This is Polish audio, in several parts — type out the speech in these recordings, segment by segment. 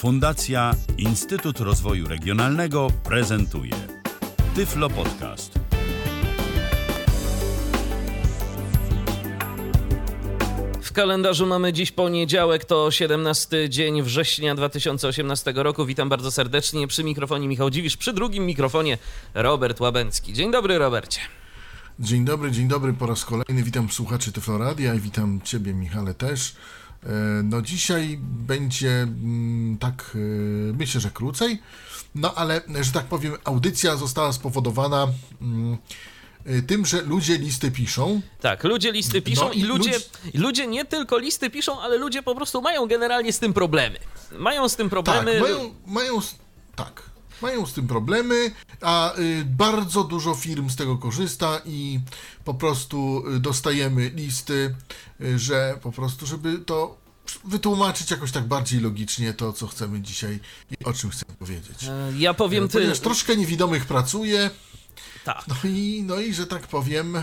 Fundacja Instytut Rozwoju Regionalnego prezentuje Tyflo Podcast. W kalendarzu mamy dziś poniedziałek, to 17 dzień września 2018 roku. Witam bardzo serdecznie przy mikrofonie Michał Dziwisz, przy drugim mikrofonie Robert Łabęcki. Dzień dobry, Robercie. Dzień dobry, dzień dobry po raz kolejny. Witam słuchaczy Tyfloradia i witam Ciebie, Michale, też. E, No dzisiaj będzie mm, tak, e, myślę, że krócej, no ale, że tak powiem, audycja została spowodowana mm, e, tym, że ludzie listy piszą. Tak, ludzie listy piszą No i ludzie, ludzi- ludzie nie tylko listy piszą, ale ludzie po prostu mają generalnie z tym problemy. Mają z tym Tak, problemy. mają, mają, s- tak, mają z tym problemy, a y, bardzo dużo firm z tego korzysta i po prostu y, dostajemy listy, y, że po prostu, żeby to wytłumaczyć jakoś tak bardziej logicznie to, co chcemy dzisiaj i o czym chcemy powiedzieć. E, Ja powiem ty. Ponieważ troszkę niewidomych pracuje, Tak. no i, no i że tak powiem, y,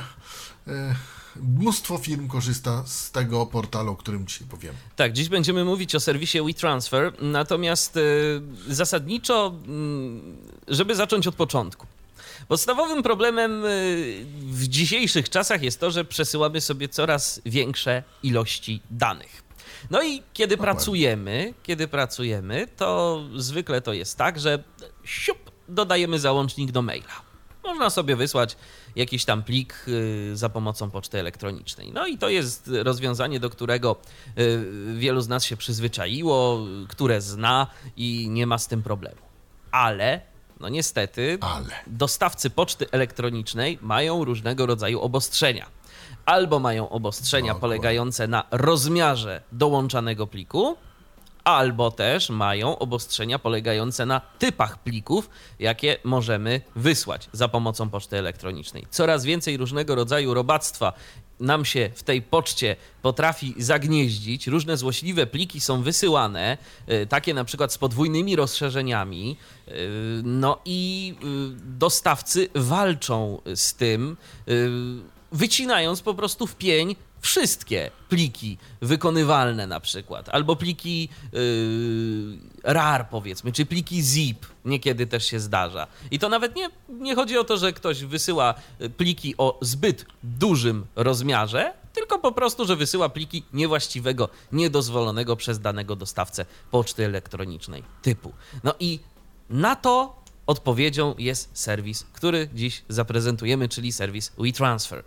mnóstwo firm korzysta z tego portalu, o którym dzisiaj powiem. Tak, dziś będziemy mówić o serwisie WeTransfer, natomiast y, zasadniczo, mm, żeby zacząć od początku. Podstawowym problemem y, w dzisiejszych czasach jest to, że przesyłamy sobie coraz większe ilości danych. No i kiedy pracujemy, kiedy pracujemy, to zwykle to jest tak, że siup, dodajemy załącznik do maila. Można sobie wysłać jakiś tam plik y, za pomocą poczty elektronicznej. No i to jest rozwiązanie, do którego y, wielu z nas się przyzwyczaiło, które zna i nie ma z tym problemu. Ale, no niestety, Ale. dostawcy poczty elektronicznej mają różnego rodzaju obostrzenia. Albo mają obostrzenia polegające na rozmiarze dołączanego pliku, albo też mają obostrzenia polegające na typach plików, jakie możemy wysłać za pomocą poczty elektronicznej. Coraz więcej różnego rodzaju robactwa nam się w tej poczcie potrafi zagnieździć. Różne złośliwe pliki są wysyłane, y, takie na przykład z podwójnymi rozszerzeniami. y, No i y, dostawcy walczą z tym, wycinając po prostu w pień wszystkie pliki wykonywalne na przykład, albo pliki yy, RAR powiedzmy, czy pliki ZIP, niekiedy też się zdarza. I to nawet nie, nie chodzi o to, że ktoś wysyła y, pliki o zbyt dużym rozmiarze, tylko po prostu, że wysyła pliki niewłaściwego, niedozwolonego przez danego dostawcę poczty elektronicznej typu. No i na to odpowiedzią jest serwis, który dziś zaprezentujemy, czyli serwis WeTransfer.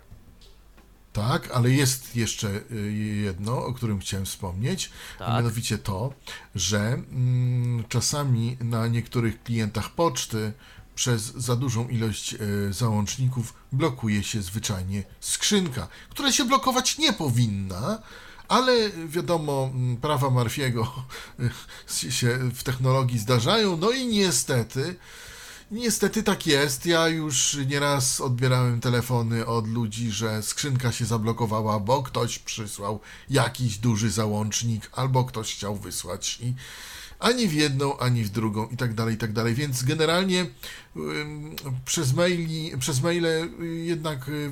Tak, ale jest jeszcze y, jedno, o którym chciałem wspomnieć, Tak. a mianowicie to, że mm, czasami na niektórych klientach poczty przez za dużą ilość y, załączników blokuje się zwyczajnie skrzynka, która się blokować nie powinna, ale wiadomo, mm, prawa Marfiego się w technologii zdarzają, no i niestety Niestety tak jest. Ja już nieraz odbierałem telefony od ludzi, że skrzynka się zablokowała, bo ktoś przysłał jakiś duży załącznik, albo ktoś chciał wysłać i ani w jedną, ani w drugą i tak dalej, i tak dalej. Więc generalnie przez, maili, przez maile y, jednak y,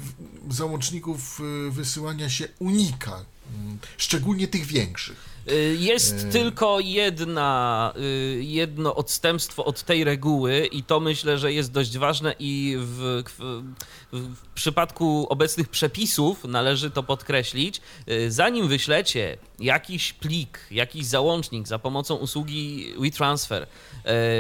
załączników y, wysyłania się unika, ym, szczególnie tych większych. Y, Jest tylko jedna, y, jedno odstępstwo od tej reguły i to myślę, że jest dość ważne i w, w, w przypadku obecnych przepisów należy to podkreślić. Y, Zanim wyślecie jakiś plik, jakiś załącznik za pomocą usługi WeTransfer,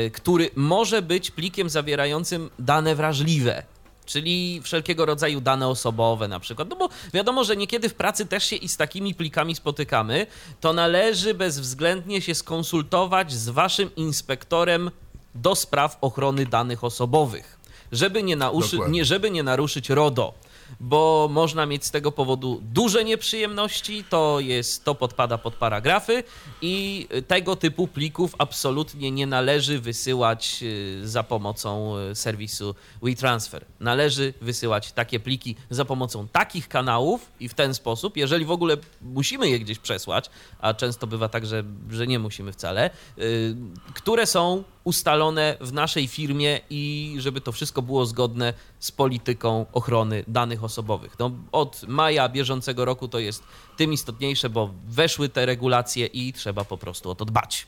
y, który może być plikiem zawierającym dane wrażliwe, czyli wszelkiego rodzaju dane osobowe na przykład. No bo wiadomo, że niekiedy w pracy też się i z takimi plikami spotykamy, to należy bezwzględnie się skonsultować z waszym inspektorem do spraw ochrony danych osobowych, żeby nie, nauszy, nie, żeby nie naruszyć RODO. Bo można mieć z tego powodu duże nieprzyjemności, to jest, to podpada pod paragrafy i tego typu plików absolutnie nie należy wysyłać y, za pomocą y, serwisu WeTransfer. Należy wysyłać takie pliki za pomocą takich kanałów i w ten sposób, jeżeli w ogóle musimy je gdzieś przesłać, a często bywa tak, że, że nie musimy wcale, y, które są ustalone w naszej firmie i żeby to wszystko było zgodne z polityką ochrony danych osobowych. No, od maja bieżącego roku to jest tym istotniejsze, bo weszły te regulacje i trzeba po prostu o to dbać.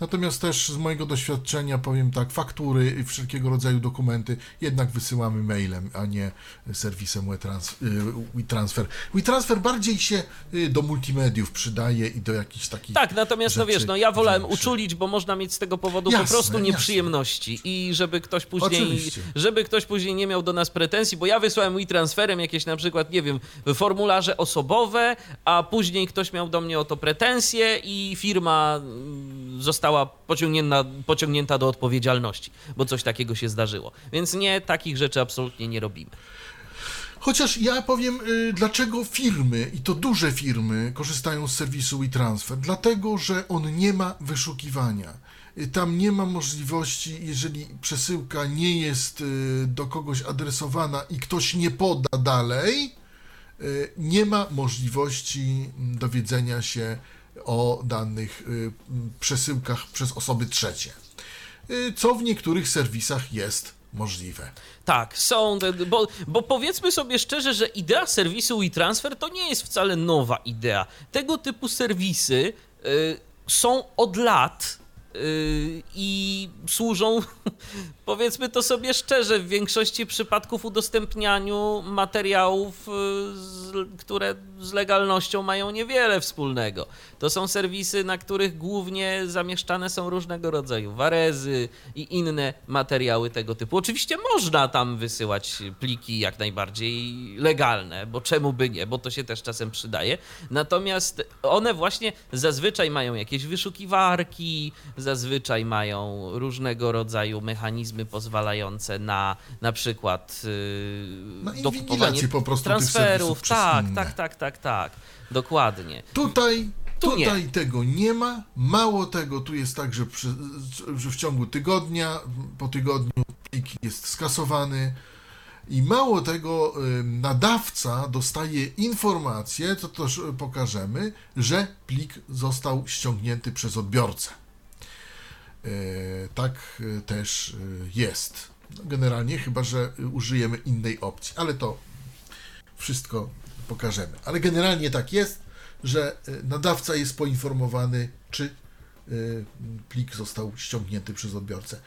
Natomiast też z mojego doświadczenia powiem tak, faktury i wszelkiego rodzaju dokumenty jednak wysyłamy mailem, a nie serwisem WeTransfer. WeTransfer bardziej się y, do multimediów przydaje i do jakichś takich Tak, natomiast no rzeczy wiesz, no ja wolałem większych. uczulić, bo można mieć z tego powodu po Jasne, prostu jasne. nieprzyjemności i żeby ktoś później Oczywiście. żeby ktoś później nie miał do nas pretensji, bo ja wysłałem WeTransferem jakieś na przykład, nie wiem, formularze osobowe, a później ktoś miał do mnie o to pretensje i firma mm, została pociągnięta, pociągnięta do odpowiedzialności, bo coś takiego się zdarzyło. Więc nie, takich rzeczy absolutnie nie robimy. Chociaż ja powiem, y, dlaczego firmy, i to duże firmy, korzystają z serwisu WeTransfer. Dlatego, że on nie ma wyszukiwania. Y, Tam nie ma możliwości, jeżeli przesyłka nie jest y, do kogoś adresowana i ktoś nie poda dalej, nie ma możliwości mm, dowiedzenia się o danych y, przesyłkach przez osoby trzecie. Y, Co w niektórych serwisach jest możliwe. Tak, są, bo, bo powiedzmy sobie szczerze, że idea serwisu WeTransfer to nie jest wcale nowa idea. Tego typu serwisy y, są od lat i służą, powiedzmy to sobie szczerze, w większości przypadków udostępnianiu materiałów, y, które z legalnością mają niewiele wspólnego. To są serwisy, na których głównie zamieszczane są różnego rodzaju warezy i inne materiały tego typu. Oczywiście można tam wysyłać pliki jak najbardziej legalne, bo czemu by nie, bo to się też czasem przydaje. Natomiast one właśnie zazwyczaj mają jakieś wyszukiwarki, zazwyczaj mają różnego rodzaju mechanizmy pozwalające na na przykład yy, No dokupowanie po prostu transferów. Tak, tak, tak, tak, tak. Dokładnie. Tutaj, Tu nie. tutaj tego nie ma. Mało tego, tu jest tak, że, przy, że w ciągu tygodnia, po tygodniu plik jest skasowany. I mało tego, nadawca dostaje informację, to też pokażemy, że plik został ściągnięty przez odbiorcę. E, Tak y, też y, jest. Generalnie, chyba że użyjemy innej opcji, ale to wszystko pokażemy. Ale generalnie tak jest, że nadawca jest poinformowany, czy plik został ściągnięty przez odbiorcę.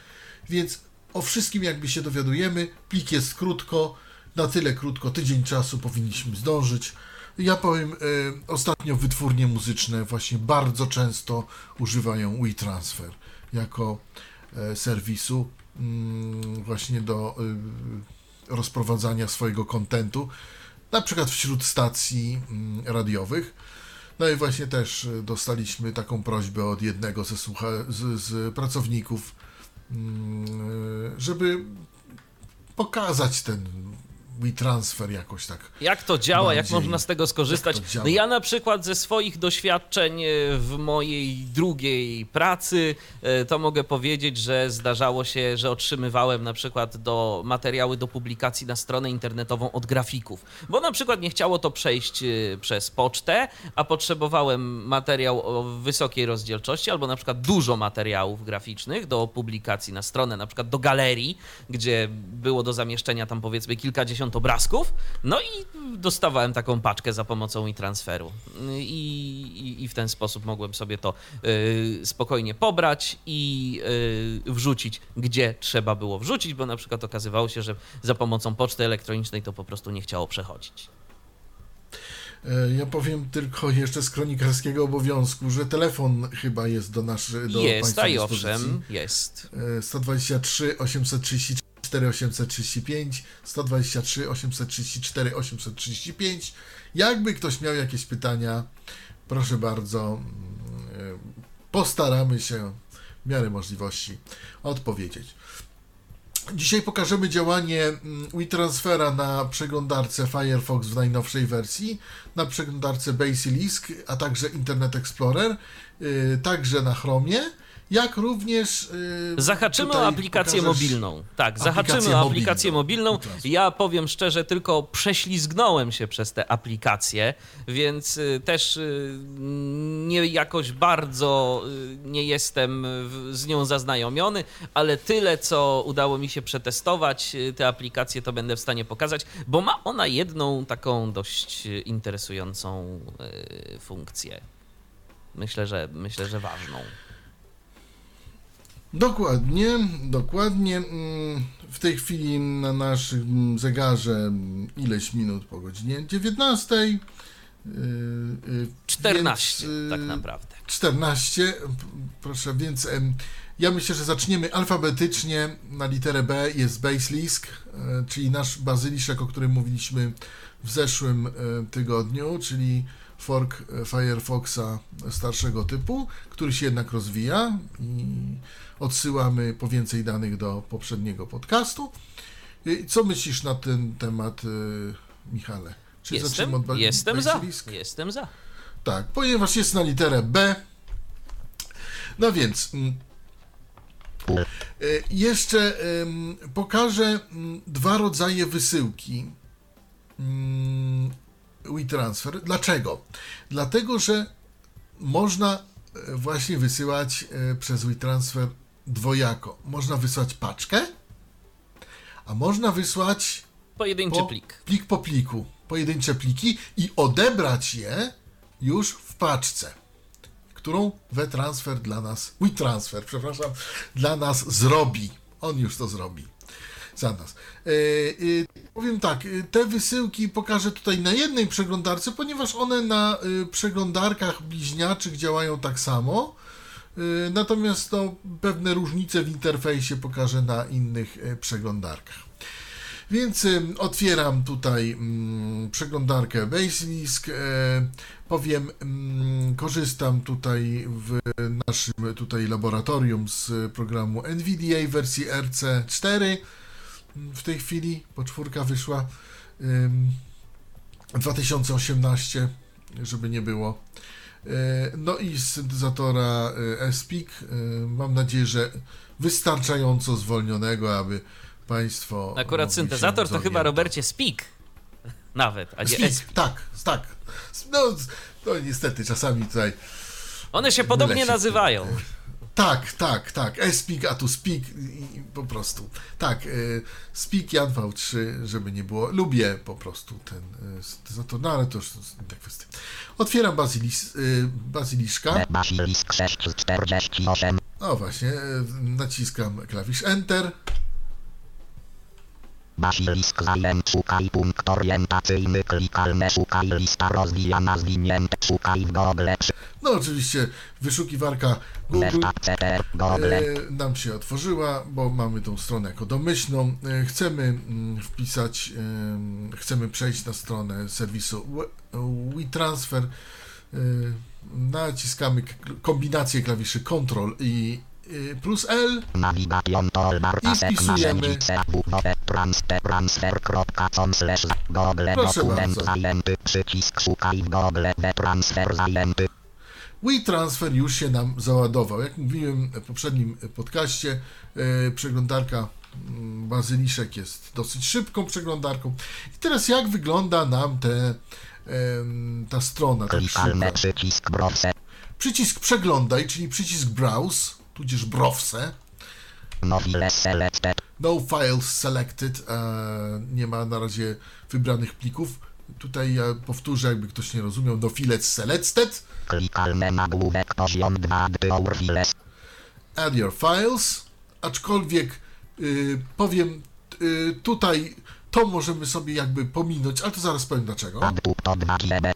Więc o wszystkim jakby się dowiadujemy. Plik jest krótko, na tyle krótko, tydzień czasu powinniśmy zdążyć. Ja powiem, y, ostatnio wytwórnie muzyczne właśnie bardzo często używają WeTransfer jako e, serwisu mm, właśnie do y, rozprowadzania swojego kontentu, na przykład wśród stacji mm, radiowych. No i właśnie też y, dostaliśmy taką prośbę od jednego ze, słucha- z, z pracowników, mm, żeby pokazać ten WeTransfer jakoś tak. Jak to działa, jak Bardziej. można z tego skorzystać? Jak? No ja na przykład ze swoich doświadczeń e, w mojej drugiej pracy e, to mogę powiedzieć, że zdarzało się, że otrzymywałem na przykład do materiały do publikacji na stronę internetową od grafików, bo na przykład nie chciało to przejść e, przez pocztę, a potrzebowałem materiał o wysokiej rozdzielczości albo na przykład dużo materiałów graficznych do publikacji na stronę, na przykład do galerii, gdzie było do zamieszczenia tam powiedzmy kilkadziesiąt obrazków, no i dostawałem taką paczkę za pomocą i transferu. I, i, i w ten sposób mogłem sobie to y, spokojnie pobrać i y, wrzucić, gdzie trzeba było wrzucić, bo na przykład okazywało się, że za pomocą poczty elektronicznej to po prostu nie chciało przechodzić. E, Ja powiem tylko jeszcze z kronikarskiego obowiązku, że telefon chyba jest do naszej do jest, a i owszem, jest. E, 123 834 835 123 834 835 Jakby ktoś miał jakieś pytania, proszę bardzo, mm, postaramy się w miarę możliwości odpowiedzieć. Dzisiaj pokażemy działanie mm, WeTransfera na przeglądarce Firefox w najnowszej wersji, na przeglądarce Basilisk, a także Internet Explorer, y, także na Chromie, jak również... y, Zahaczymy o aplikację mobilną. Tak, zahaczymy aplikację o aplikację mobilną. mobilną. Ja powiem szczerze, tylko prześlizgnąłem się przez tę aplikację, więc y, też y, nie jakoś bardzo y, nie jestem z nią zaznajomiony, ale tyle, co udało mi się przetestować, tę aplikację to będę w stanie pokazać, bo ma ona jedną taką dość interesującą funkcję. Myślę, że myślę, że ważną. Dokładnie, dokładnie. Mm, W tej chwili na naszym zegarze ileś minut po godzinie 19. yy, yy, 14 więc, yy, tak naprawdę. 14, p- proszę, więc ja myślę, że zaczniemy alfabetycznie. Na literę B jest Basilisk, e, czyli nasz bazyliszek, o którym mówiliśmy w zeszłym tygodniu, czyli fork Firefoxa starszego typu, który się jednak rozwija i odsyłamy po więcej danych do poprzedniego podcastu. I Co myślisz na ten temat, e, Michale? Czy Jestem, od ba- jestem za. Jestem za. Tak, ponieważ jest na literę B. No więc. mm, e, Jeszcze pokażę mm, dwa rodzaje wysyłki mm, WeTransfer. Dlaczego? Dlatego, że można właśnie wysyłać przez WeTransfer dwojako. Można wysłać paczkę, a można wysłać Pojedynczy po, plik. plik po pliku, pojedyncze pliki i odebrać je już w paczce, którą WeTransfer dla nas, WeTransfer, przepraszam, dla nas zrobi. On już to zrobi za nas. E, e, powiem tak, e, te wysyłki pokażę tutaj na jednej przeglądarce, ponieważ one na e, przeglądarkach bliźniaczych działają tak samo. E, Natomiast to pewne różnice w interfejsie pokażę na innych e, przeglądarkach. Więc ym, otwieram tutaj mm, przeglądarkę Basilisk. E, powiem, mm, korzystam tutaj w naszym tutaj laboratorium z programu NVDA wersji RC4. W tej chwili, bo czwórka wyszła ym, 2018, żeby nie było. E, No i z syntezatora e, SPIC. e, Mam nadzieję, że wystarczająco zwolnionego, aby Państwo. Akurat syntezator to chyba. Robercie Speak. Nawet, a nie Speak, S. tak, tak. No, no niestety, czasami tutaj. One się podobnie nazywają. Tak, tak, tak. E-speak, a tu speak i, i po prostu. Tak, e, speak Jan V3, żeby nie było. Lubię po prostu ten e, syntezator, no ale to już inna kwestia. Otwieram bazilis, e, baziliszka. Basilisk 648. No właśnie, e, naciskam klawisz Enter. Basilisk zajęt szukaj punkt orientacyjny klikalne szukaj lista rozwijana zwinięte szukaj w Google No oczywiście wyszukiwarka Google CTR Google e, nam się otworzyła, bo mamy tą stronę jako domyślną. E, chcemy mm, wpisać, em, chcemy przejść na stronę serwisu We- WeTransfer. E, naciskamy kombinację klawiszy Ctrl i e, plus L. I wpisujemy- Proszę bardzo. WeTransfer już się nam załadował. Jak mówiłem w poprzednim podcaście, e, przeglądarka mm, Bazyliszek jest dosyć szybką przeglądarką. I teraz jak wygląda nam te, ta strona? Szybko? przycisk Przycisk przeglądaj, czyli przycisk browse, tudzież browse. no files selected No files selected, e, nie ma na razie wybranych plików. Tutaj ja powtórzę, jakby ktoś nie rozumiał, no files selected. klikalne nagłówek poziom 2 add your files add your files, aczkolwiek y, powiem y, tutaj to możemy sobie jakby pominąć, ale to zaraz powiem dlaczego. add to 2 GB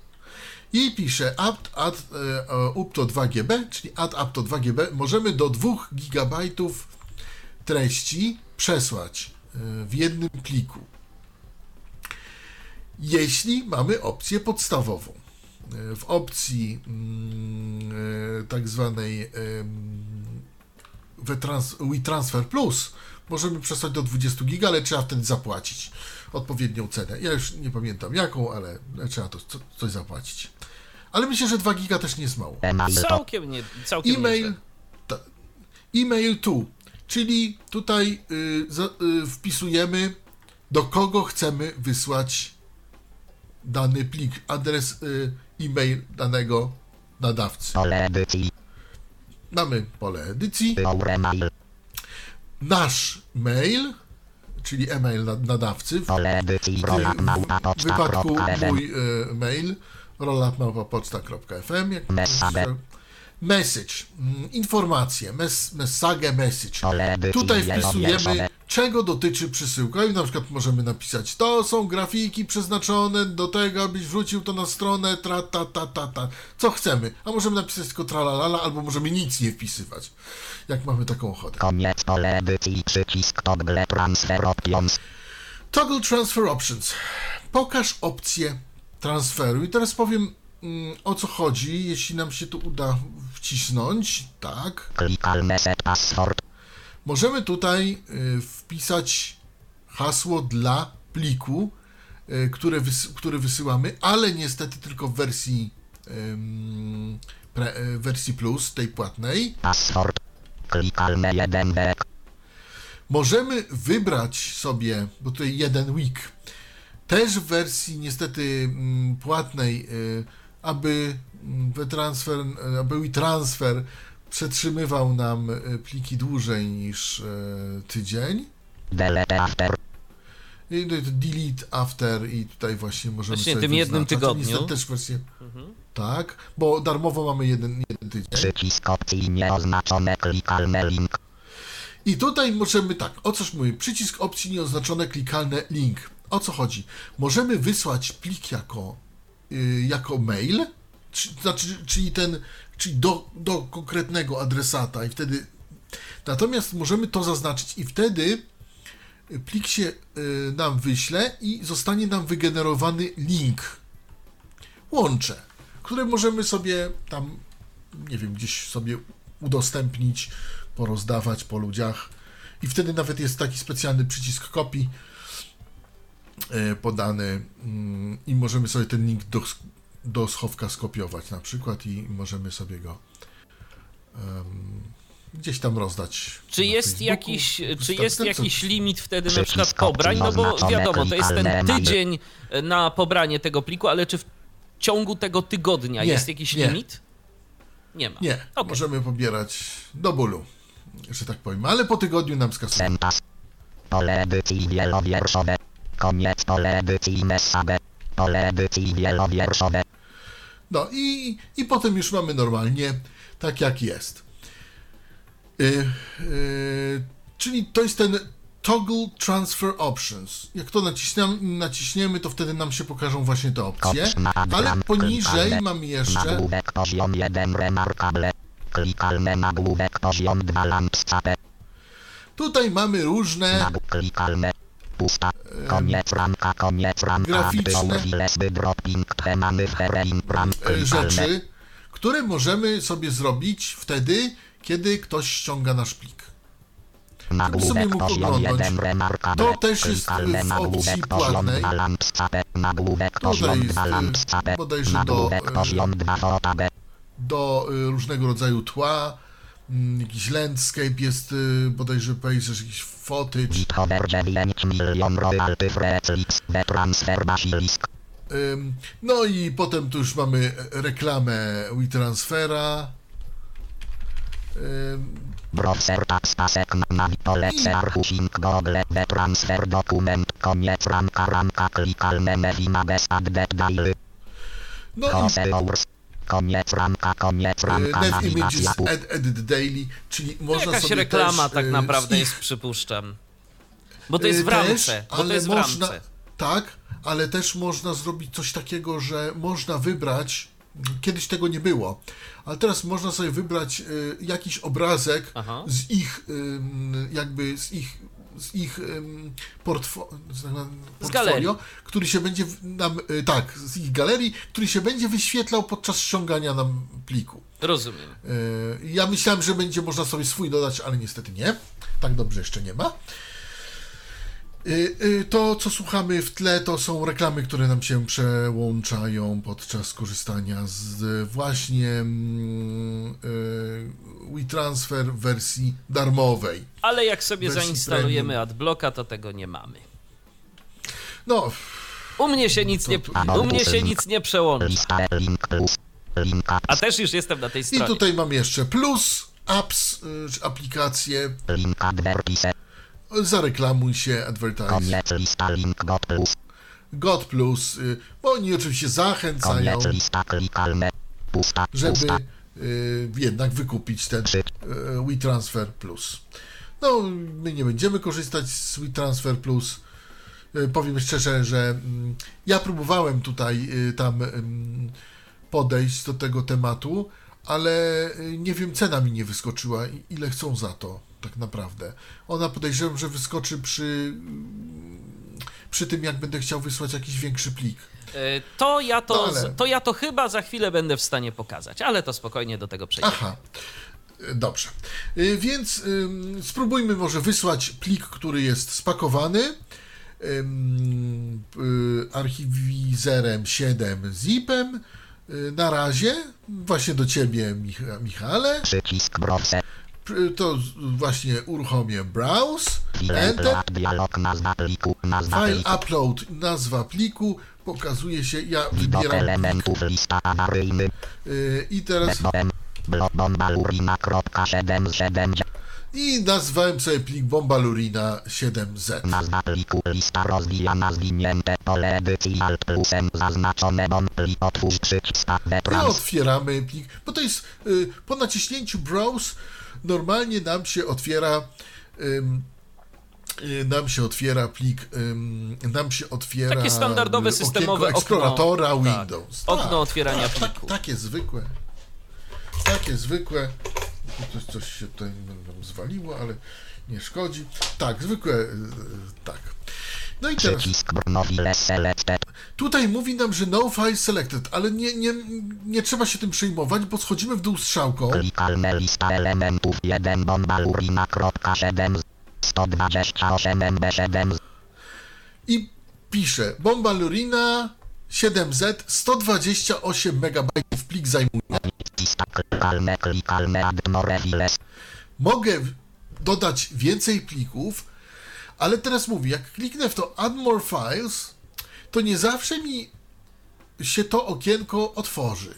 I piszę add, add e, e, up to 2 GB, czyli add up to 2 GB. Możemy do 2 GB treści przesłać e, w jednym pliku. Jeśli mamy opcję podstawową. E, W opcji mm, tak zwanej WeTransfer Plus możemy przesłać do 20 giga, ale trzeba wtedy zapłacić odpowiednią cenę. Ja już nie pamiętam jaką, ale trzeba to co, coś zapłacić. Ale myślę, że 2 giga też nie jest mało. e-mail to Całkiem nie, całkiem E-mail, ta, e-mail to, czyli tutaj y, za, y, wpisujemy do kogo chcemy wysłać dany plik, adres y, e-mail danego nadawcy. pole edycji Mamy pole edycji, nasz mail, czyli e-mail nad- nadawcy, w tym wypadku mój y, mail rollupmałpa.poczta.fm jak Message, mm, informacje, mes, message, message. Tutaj wpisujemy, czego dotyczy przesyłka i na przykład możemy napisać, to są grafiki przeznaczone do tego, abyś wrzucił to na stronę, tra, ta, ta, ta, ta. Co chcemy? A możemy napisać tylko tralalala, albo możemy nic nie wpisywać, jak mamy taką ochotę. Koniec pole edycji przycisk toggle transfer options. Toggle Transfer Options. Pokaż opcję transferu. I teraz powiem o co chodzi, jeśli nam się tu uda wcisnąć. Tak. Możemy tutaj y, wpisać hasło dla pliku, y, które który wysyłamy, ale niestety tylko w wersji, y, wersji plus, tej płatnej. Password. Klikalne 1 wek. Możemy wybrać sobie, bo tutaj jeden week, też w wersji niestety mm, płatnej, y, aby WeTransfer, y, aby WeTransfer przetrzymywał nam y, pliki dłużej niż y, tydzień. Delete after. To delete after i tutaj właśnie możemy Właśnie sobie tym jednym tygodniu. Mhm. Niestety też wersję, tak, bo darmowo mamy jeden, jeden tydzień. Przycisk opcji nieoznaczone klikalne link. I tutaj możemy tak, o coż mówię, przycisk opcji nieoznaczone klikalne link. O co chodzi? Możemy wysłać plik jako, jako mail, czy, znaczy, czyli ten, czyli do, do konkretnego adresata i wtedy natomiast możemy to zaznaczyć i wtedy plik się y, nam wyśle i zostanie nam wygenerowany link, łącze, które możemy sobie tam, nie wiem, gdzieś sobie udostępnić, porozdawać po ludziach. I wtedy nawet jest taki specjalny przycisk kopii e, podany mm, i możemy sobie ten link do, do schowka skopiować na przykład i możemy sobie go em, gdzieś tam rozdać. Czy jest Facebooku. jakiś, czy jest jakiś limit wtedy na przykład pobrań? No bo wiadomo, to jest ten tydzień na pobranie tego pliku, ale czy w ciągu tego tygodnia Nie, jest jakiś nie. limit? Nie ma. Nie, Okej. możemy pobierać do bólu, że tak powiem, ale po tygodniu nam skasuje. Pole edycji wielowierszowe. Koniec pole edycji message. Pole edycji wielowierszowe. No i, i potem już mamy normalnie tak jak jest. Y, y, czyli to jest ten toggle transfer options. Jak to naciśniam, naciśniemy, to wtedy nam się pokażą właśnie te opcje. Ale poniżej mamy jeszcze Nagłówek poziom 1 remarkable. Klikalne nagłówek poziom 2 lampscape. tutaj mamy różne. Pusta. Koniec ramka, koniec ramka. graficzne dropping herein e, rzeczy, które możemy sobie zrobić wtedy, kiedy ktoś ściąga nasz plik. sobie Nagłówek mógł oglądać. 1 remarkable. To też jest w opcji płatnej. 2 lampscape. Nagłówek Tutaj jest, 2 y, bodajże do, y, poziom 2 fotabe. do y, różnego rodzaju tła, jakiś landscape jest y, bodajże pages, jakiś footage. Githover 9 milion royalty Freclix. The transfer basilisk. Ym, No i potem tu już mamy reklamę WeTransfera. Ym, Browser pasek na polece archusing google. Transfer dokument. Koniec ramka ramka klikalne mewina bez added daily. No i. Koniec ramka, koniec y, ramka, Dev Images nawigacja. Ed, Edit Daily, czyli można Jakaś sobie reklama też, tak y, naprawdę z jest, ich, przypuszczam. Bo to jest y, w ramce. Bo to ale jest w można, ramce. Tak, ale też można zrobić coś takiego, że można wybrać, kiedyś tego nie było, ale teraz można sobie wybrać y, jakiś obrazek Aha. z ich, ym, jakby z ich, z ich portfo, portfolio, który się będzie nam, y, tak, z ich galerii, który się będzie wyświetlał podczas ściągania nam pliku. Rozumiem. Y, Ja myślałem, że będzie można sobie swój dodać, ale niestety nie. Tak dobrze jeszcze nie ma. Y, y, To, co słuchamy w tle, to są reklamy, które nam się przełączają podczas korzystania z właśnie mm, y, WeTransfer w wersji darmowej. Ale jak sobie zainstalujemy premium. adblocka, to tego nie mamy. No, U mnie się nic nie, u mnie się nic nie przełącza. A też już jestem na tej i stronie. tutaj mam jeszcze plus, apps, czy aplikacje, Link advertise. Zareklamuj się, advertise. God Plus, y, bo oni oczywiście zachęcają, żeby y, jednak wykupić ten y, WeTransfer Plus. No, my nie będziemy korzystać z WeTransfer Plus. Powiem szczerze, że mm, ja próbowałem tutaj tam podejść do tego tematu, ale nie wiem, cena mi nie wyskoczyła. Ile chcą za to, tak naprawdę. Ona podejrzewam, że wyskoczy przy, przy tym, jak będę chciał wysłać jakiś większy plik. E, To ja to, No ale- to ja to chyba za chwilę będę w stanie pokazać, ale to spokojnie do tego przejdziemy. Aha, y, dobrze. Y, Więc ym, spróbujmy może wysłać plik, który jest spakowany ym, y, archiwizerem 7 zipem. Y, Na razie, właśnie do ciebie, Micha- Michale. Przycisk browser. To właśnie uruchomię browse, enter, Lat dialog nazwa pliku. Nazwa file pliku. upload, nazwa pliku, pokazuje się, ja Widok wybieram elementów lista awaryjny. y, i teraz Bom. Blok bombalurina.7 z 7 i nazwałem sobie plik bombalurina 7z. Nazwa pliku lista rozwijana zwinięte pole edycji alt plusem zaznaczone bom plik otwórz przycisk I veterans otwieramy plik, bo to jest y, po naciśnięciu browse normalnie nam się otwiera y, nam się otwiera plik, nam się otwiera Takie standardowe y, systemowe eksploratora okno. Tak. Windows. Okno otwierania tak, pliku. Tak, takie zwykłe. Takie zwykłe. Coś, coś się tutaj nam zwaliło, ale nie szkodzi. Tak, zwykłe, y, tak. No i teraz Tutaj mówi nam, że no file selected, ale nie, nie, nie trzeba się tym przejmować, bo schodzimy w dół strzałką. klikalne lista elementów 1 bombalurina.7 128 MB7 i pisze bomba Lurina 7Z 128 MB plik zajmuje. Mogę dodać więcej plików, ale teraz mówię, jak kliknę w to Add More Files, to nie zawsze mi się to okienko otworzy.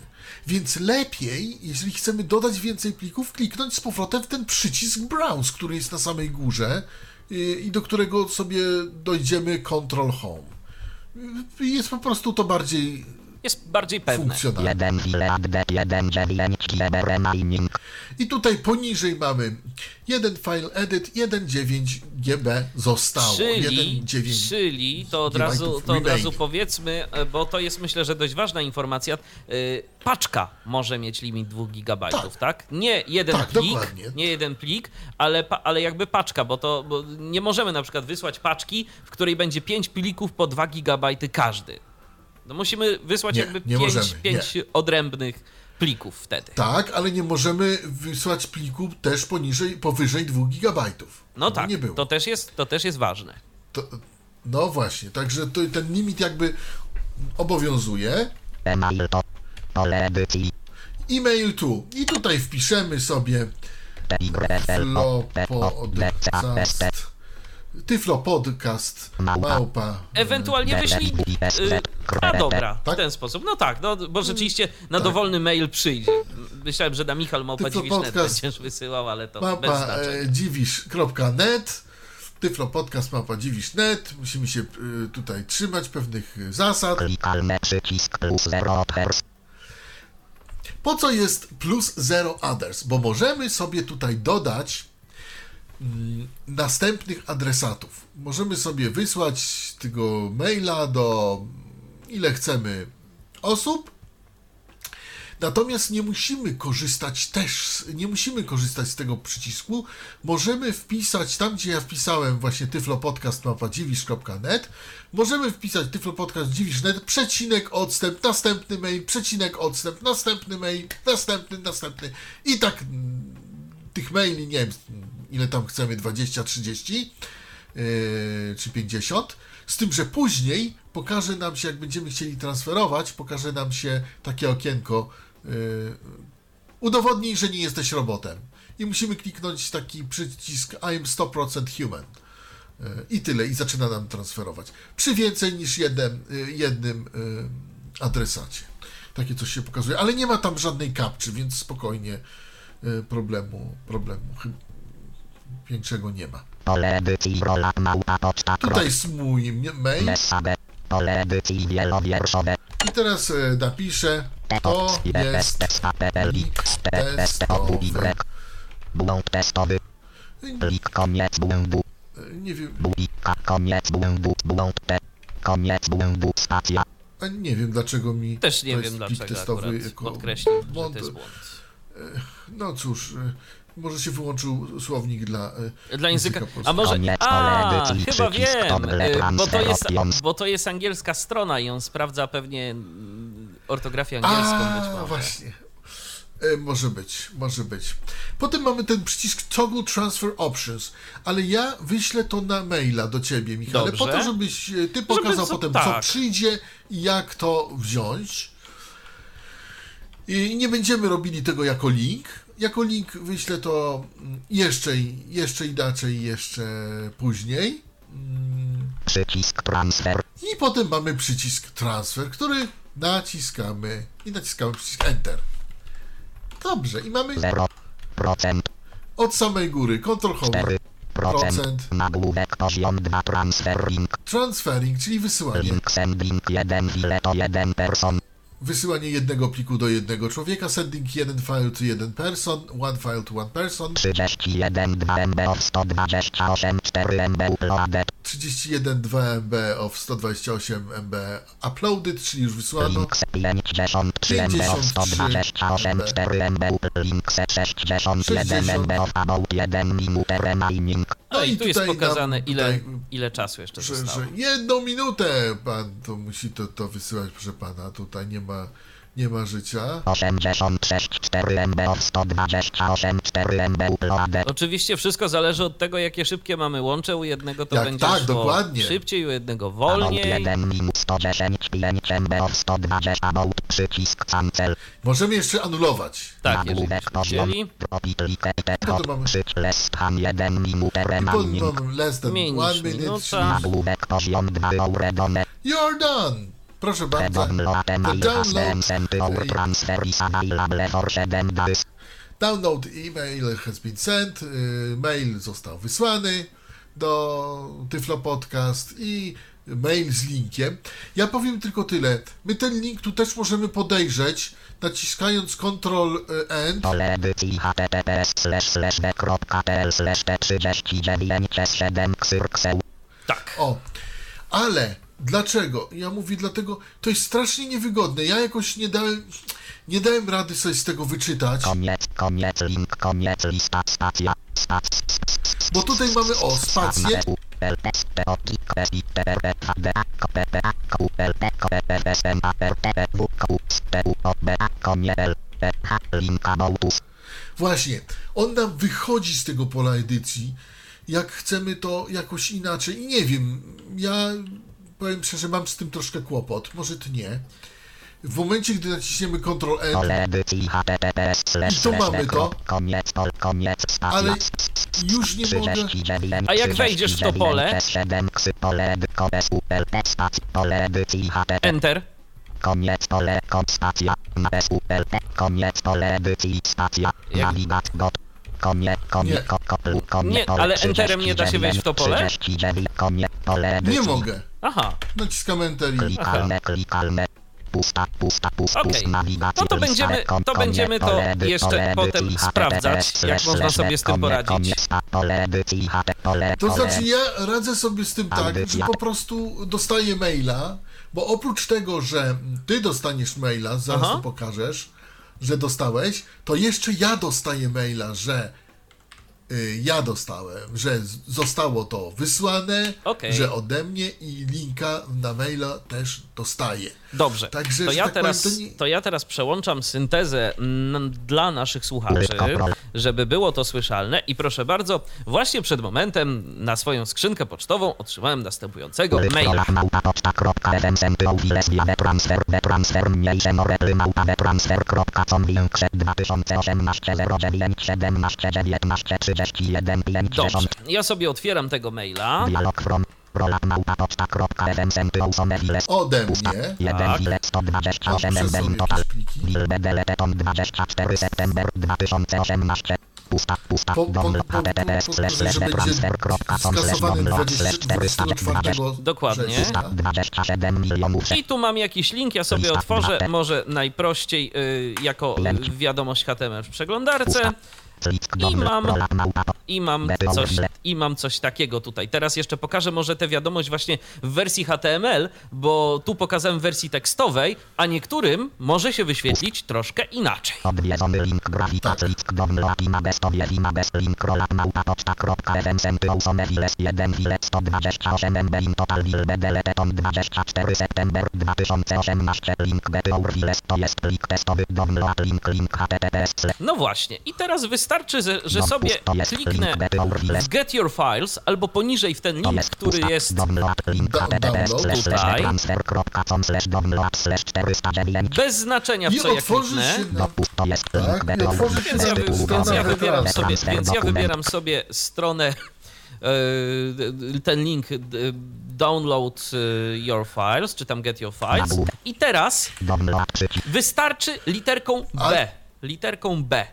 Więc lepiej, jeżeli chcemy dodać więcej plików, kliknąć z powrotem w ten przycisk Browse, który jest na samej górze yy, i do którego sobie dojdziemy Control Home. Yy, Jest po prostu to bardziej Jest bardziej pewne. funkcjonalne. 1 file add 1 9 GB remaining I tutaj poniżej mamy jeden file edit, 1.9 GB zostało. Czyli, 1.9 czyli to od, razu, to od razu powiedzmy, e, bo to jest myślę, że dość ważna informacja. y, Paczka może mieć limit 2 gigabajtów, tak? Nie jeden Tak, plik, dokładnie. nie jeden plik, ale, ale jakby paczka, bo to bo nie możemy na przykład wysłać paczki, w której będzie 5 plików po 2 gigabajty każdy. No musimy wysłać Nie, jakby nie 5, możemy, pięć odrębnych plików wtedy. Tak, ale nie możemy wysłać pliku też poniżej, powyżej 2 GB. No tak, Nie było. to też jest, to też jest ważne. To, no właśnie, także to, ten limit jakby obowiązuje. email to pole edycji E-mail tu. I tutaj wpiszemy sobie Tyflopodcast. Tyflopodcast małpa. Ewentualnie wyślij. y, A dobra, w Tak? ten sposób. No tak, no, bo rzeczywiście na dowolny mail przyjdzie. Myślałem, że na Michal Małpa Tylko Dziwisz.net podcast będziesz wysyłał, ale to bez Mapa znaczenia. e, dziwisz.net Tyflopodcast mapa dziwisz.net Musimy się y, tutaj trzymać pewnych y, zasad. przycisk plus 0 others Po co jest plus zero others? Bo możemy sobie tutaj dodać następnych adresatów. Możemy sobie wysłać tego maila do ile chcemy osób. Natomiast nie musimy korzystać też, nie musimy korzystać z tego przycisku. Możemy wpisać tam, gdzie ja wpisałem właśnie tyflopodcast.dziwisz.net możemy wpisać tyflopodcast.dziwisz.net przecinek odstęp, następny mail, przecinek odstęp, następny mail, następny, następny i tak mm, tych maili, nie wiem ile tam chcemy, 20, 30 yy, czy 50, z tym, że później pokaże nam się, jak będziemy chcieli transferować, pokaże nam się takie okienko yy, udowodnij, że nie jesteś robotem. I musimy kliknąć taki przycisk I'm 100% human. Yy, I tyle, i zaczyna nam transferować. Przy więcej niż jednym, yy, jednym yy, adresacie. Takie coś się pokazuje, ale nie ma tam żadnej kapczy, więc spokojnie yy, problemu, problemu większego nie ma. pole edycji rola małpa poczta Tutaj jest mój mail SAB pole edycji wielowierszowe i teraz e, napiszę to jest SAPLX testowe. Błąd testowy. Koniec błędu. Nie wiem, koniec błędu. Błąd te. Koniec błędu. Stacja. a nie wiem dlaczego mi Też nie to wiem dlaczego testowy akurat jako podkreślił, że błąd. to jest błąd. No cóż, y, może się wyłączył słownik dla y, Dla języka. A polskiego. może. A, chyba wiem. y, Bo to, jest, bo to jest angielska strona i on sprawdza pewnie mm, ortografię angielską być A, może. właśnie. E, może być, może być. Potem mamy ten przycisk Toggle Transfer Options, ale ja wyślę to na maila do ciebie, Michale, po to, żebyś e, ty pokazał co- potem, co tak. przyjdzie i jak to wziąć. I nie będziemy robili tego jako link. Jako link wyślę to mm, jeszcze, jeszcze inaczej, jeszcze później. Mm, Przycisk transfer. I potem mamy przycisk transfer, który naciskamy i naciskamy przycisk Enter. Dobrze, i mamy 0%. od samej góry Ctrl Home 4%. Procent. Nagłówek poziom 2 transfer link. Transferring, czyli wysyłanie. Link sending 1 file to 1 person. Wysyłanie jednego pliku do jednego człowieka. Sending jeden file to jeden person. One file to one person. 31 2 MB of 128 4 MB uploaded. 31 2 MB of 128 MB uploaded, czyli już wysłano. Link 53 MB of 128 4 MB up- Link 61 MB of about 1 minute remaining. No i tu jest pokazane, ile, tutaj, ile czasu jeszcze że, zostało. że jedną minutę pan to musi to, to wysyłać, proszę pana. Tutaj nie ma, nie ma życia. 86 4 MB of 128 4 MB uploaded. Oczywiście wszystko zależy od tego, jakie szybkie mamy łącze. U jednego to Jak będzie tak, szło dokładnie. szybciej, u jednego wolniej. 1 minut 110 5 MB of 120 about przycisk cancel. Możemy jeszcze anulować. Tak, jeżeli Nagłówek poziom. No to mamy- less than 1 minut remaining. less than minute. minuta. czyli Nagłówek poziom 2 uredone. You're done! Proszę bardzo. Download email has been download, sent our transfer is available for 7 days. download email has been sent. y, Mail został wysłany do Tyflo Podcast i mail z linkiem. Ja powiem tylko tyle. My ten link tu też możemy podejrzeć, naciskając Ctrl y, End. Pole edycji https slash slash b.pl slash t39 7 ksyrkseł. Tak. O, ale dlaczego? Ja mówię dlatego, to jest strasznie niewygodne. Ja jakoś nie dałem, nie dałem rady sobie z tego wyczytać, Koniec, koniec, link, koniec, lista, stacja, stac, bo tutaj mamy o spację, Właśnie, on nam wychodzi z tego pola edycji, jak chcemy to jakoś inaczej. I nie wiem, ja powiem szczerze, mam z tym troszkę kłopot, może ty nie. W momencie, gdy naciśniemy Ctrl N, I tu mamy to. Ale już nie mogę. 39, A jak wejdziesz w to pole? 7 ksy, pole edy, kopes, upel, stacja, pole edycji https Enter. Koniec pole, kom, stacja, na SUL, koniec pole edycji, stacja, nawigat, koniec, Nie. ale enterem nie da się wejść w to pole? 39, koniec, pole edycji, Nie mogę. Aha. Naciskam Enter i... klikalne, klikalne, pusta, pusta, pusta, nawigacja, No to będziemy- to będziemy to jeszcze potem sprawdzać, jak można sobie z tym poradzić. To znaczy ja radzę sobie z tym tak, że po prostu dostaję maila, bo oprócz tego, że ty dostaniesz maila, zaraz Aha. to pokażesz, że dostałeś, to jeszcze ja dostaję maila, że ja dostałem, że zostało to wysłane, Okej. że ode mnie i linka na maila też dostaję. Dobrze. Także, to, ja tak powiem, teraz, to nie- to ja teraz przełączam syntezę dla naszych słuchaczy, żeby było to słyszalne. I proszę bardzo, właśnie przed momentem na swoją skrzynkę pocztową otrzymałem następującego maila. małpa poczta.fm sempył lesbia transfer transfer mniejsze morepy małpa transfer.com większe 2018 09 17 19 31 Dobrze. 50 Ja sobie otwieram tego maila. dialog from Ode pusta mnie. 1 Tak. wiles 128 A, MB przesuń total jakieś pliki. Wilbedeleton 24 september 2018 Pusta, pusta, po- https, slash, slash, będzie transfer.com, slash, skasowany download, slash, 20 24 Dokładnie. września. 27 milionów I tu mam jakiś link, ja sobie otworzę, może najprościej y, jako wiadomość HTML w przeglądarce Click, I mam- i mam coś, i mam coś takiego tutaj. Teraz jeszcze pokażę może tę wiadomość właśnie w wersji HTML, bo tu pokazałem w wersji tekstowej, a niektórym może się wyświetlić troszkę inaczej. Odwiedzony link grafika click download imabes tobie imabes link rola małpa poczta.fm sempy usone wiles 1 wiles 128 mb in total will be deleted on 24 september 2018 link betur wiles to jest plik testowy download link link https slash No właśnie, i teraz wystarczy, że, że No, sobie kliknę w Get Your Files albo poniżej w ten link, który jest tutaj. transfer.com slash download slash 409 bez znaczenia w co ja kliknę. no Tak, Więc ja, więc wybieram sobie, więc ja wybieram sobie stronę, e, ten link download e, your files, czy tam get your files. I teraz wystarczy literką B. Literką B.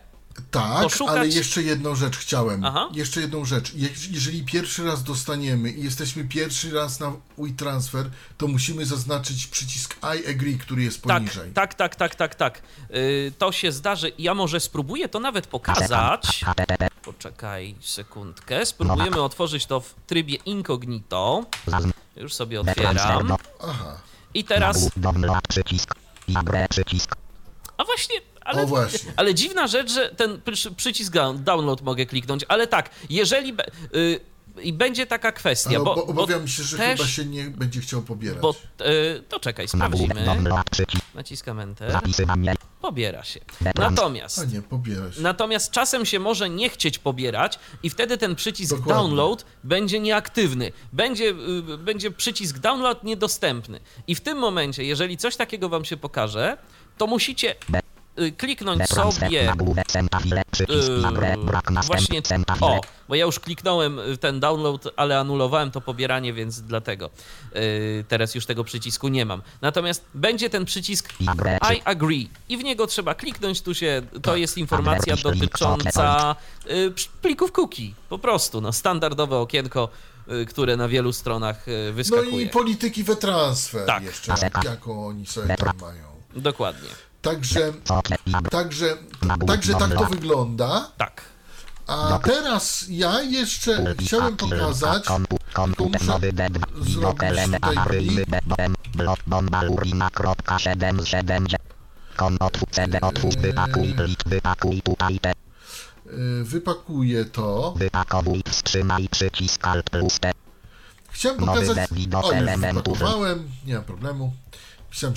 Tak, poszukać- ale jeszcze jedną rzecz chciałem. Aha. Jeszcze jedną rzecz. Je- Jeżeli pierwszy raz dostaniemy i jesteśmy pierwszy raz na WeTransfer, to musimy zaznaczyć przycisk I agree, który jest Tak, poniżej. tak, tak, tak, tak, tak. Y, to się zdarzy. Ja może spróbuję to nawet pokazać. Poczekaj sekundkę. Spróbujemy otworzyć to w trybie incognito. Już sobie otwieram. Aha. I teraz. A właśnie. Ale, O właśnie. ale dziwna rzecz, że ten przy- przycisk down- download mogę kliknąć, ale tak, jeżeli. be- Y, i będzie taka kwestia, Ale bo, bo obawiam się, że też, chyba się nie będzie chciał pobierać. Bo, y, to czekaj, sprawdzimy. Naciskam Enter. Pobiera się. Natomiast A nie, pobiera się. Natomiast czasem się może nie chcieć pobierać i wtedy ten przycisk Dokładnie. download będzie nieaktywny. Będzie, y, będzie przycisk download niedostępny. I w tym momencie, jeżeli coś takiego wam się pokaże, to musicie kliknąć transfer sobie Yy, brak właśnie o, bo ja już kliknąłem w ten download, ale anulowałem to pobieranie, więc dlatego yy, teraz już tego przycisku nie mam. Natomiast będzie ten przycisk I agree i w niego trzeba kliknąć, tu się, to Tak. jest informacja dotycząca y, plików cookie, po prostu, no standardowe okienko, y, które na wielu stronach y, No wyskakuje. i polityki WeTransfer Tak. jeszcze, jak, jaką oni sobie tam mają. Dokładnie, Także, także, także tak to wygląda. tak. A teraz ja jeszcze chciałem pokazać, komputer muszę nowy D2 zrobić widok element tutaj awaryjny plik. BBM blok bomba urina kropka 77 kon otwórz CD otwórz wypakuj plik wypakuj tutaj te y, wypakuję to. wypakowuj wstrzymaj przycisk alt plus T Chciałem pokazać. O, już wypakowałem, nie ma problemu.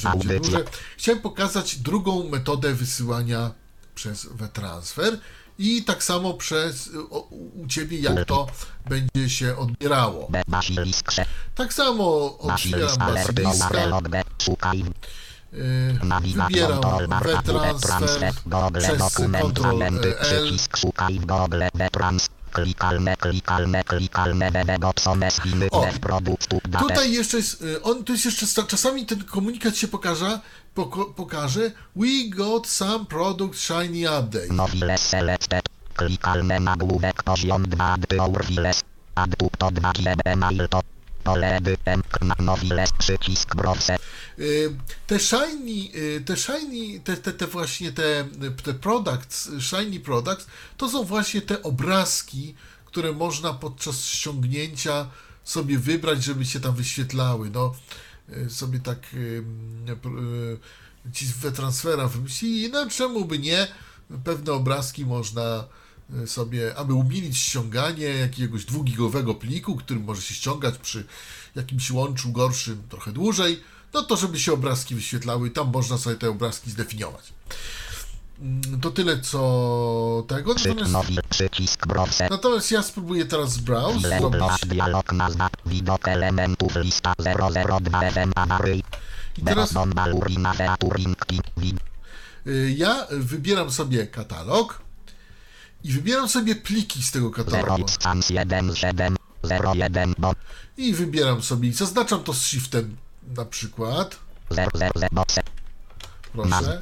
Audycja. duże. Chciałem pokazać drugą metodę wysyłania przez WeTransfer i tak samo przez o, u ciebie, jak to będzie się odbierało. Tak samo otwieram basilisk alert no y, wybieram transfer WeTransfer przez Ctrl elementy L. klikalne klikalne klikalne Tutaj jeszcze jest, y, on, to jest jeszcze, czasami ten komunikat się pokaże, poko, pokaże, we got some product shiny update. Nowiles selected. Klikalne nagłówek poziom 2 Adpiourwiles. Adpup to 2 GB mail to nowiles przycisk browse. Y, Te shiny, y, te shiny, te, te, te właśnie te, te products, shiny products, to są właśnie te obrazki, które można podczas ściągnięcia sobie wybrać, żeby się tam wyświetlały. No, y, sobie tak ci z transfera wymyślili, no czemu by nie? Pewne obrazki można sobie, aby umilić ściąganie jakiegoś dwugigowego pliku, który może się ściągać przy jakimś łączu gorszym trochę dłużej, no to żeby się obrazki wyświetlały, tam można sobie te obrazki zdefiniować. Mm, To tyle co tego, natomiast, natomiast ja spróbuję teraz browse zrobić. Blend dialog nazwa. Widok elementów lista 002 FM awaryj. I teraz y, ja wybieram sobie katalog i wybieram sobie pliki z tego 0 katalogu. instance 17 01 bo I wybieram sobie i zaznaczam to z shiftem na przykład. 000 boxe. Proszę.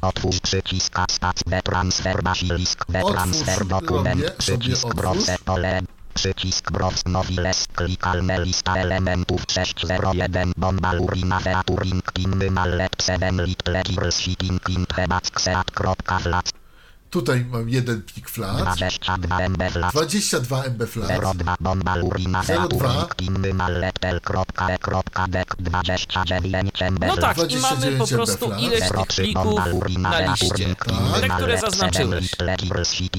Otwórz przycisk spac B transfer basilisk transfer dokument przycisk browse pole Przycisk browse nowiles klikalne lista elementów 601 bomba urina featuring pinny mallet 7 lit legirs shipping int hebac kseat.flac Tutaj mam jeden plik flat, 22 MB flac 22 MB flat, 02 bomba urina 02. featuring pinny mallet l.e.dek 29 MB No tak, i 29 mamy po prostu flat. ileś tych plików na liście. Tak. Te, które zaznaczyłeś.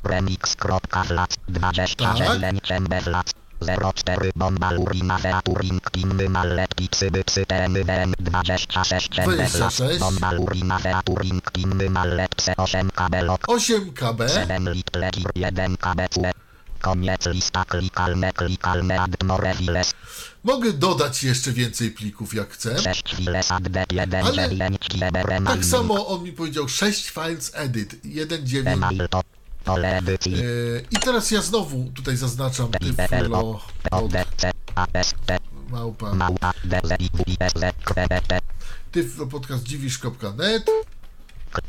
Remix.flat 29 MB flat 04 bomba urina featuring pinny mallet pixy bypsy dm 26 MB flat 26. bomba urina featuring pinny mallet pse 8 kabelot 8 KB, 7 lit legir 1 KBC. Koniec lista klikalne klikalne add more files mogę dodać jeszcze więcej plików jak chcę. 6 files add 1 Ale 9 Tak samo on mi powiedział 6 files edit, 1.9. email to pole edycji Yy, I teraz ja znowu tutaj zaznaczam tyflo AST małpa. Tyflopodcastdziwisz.net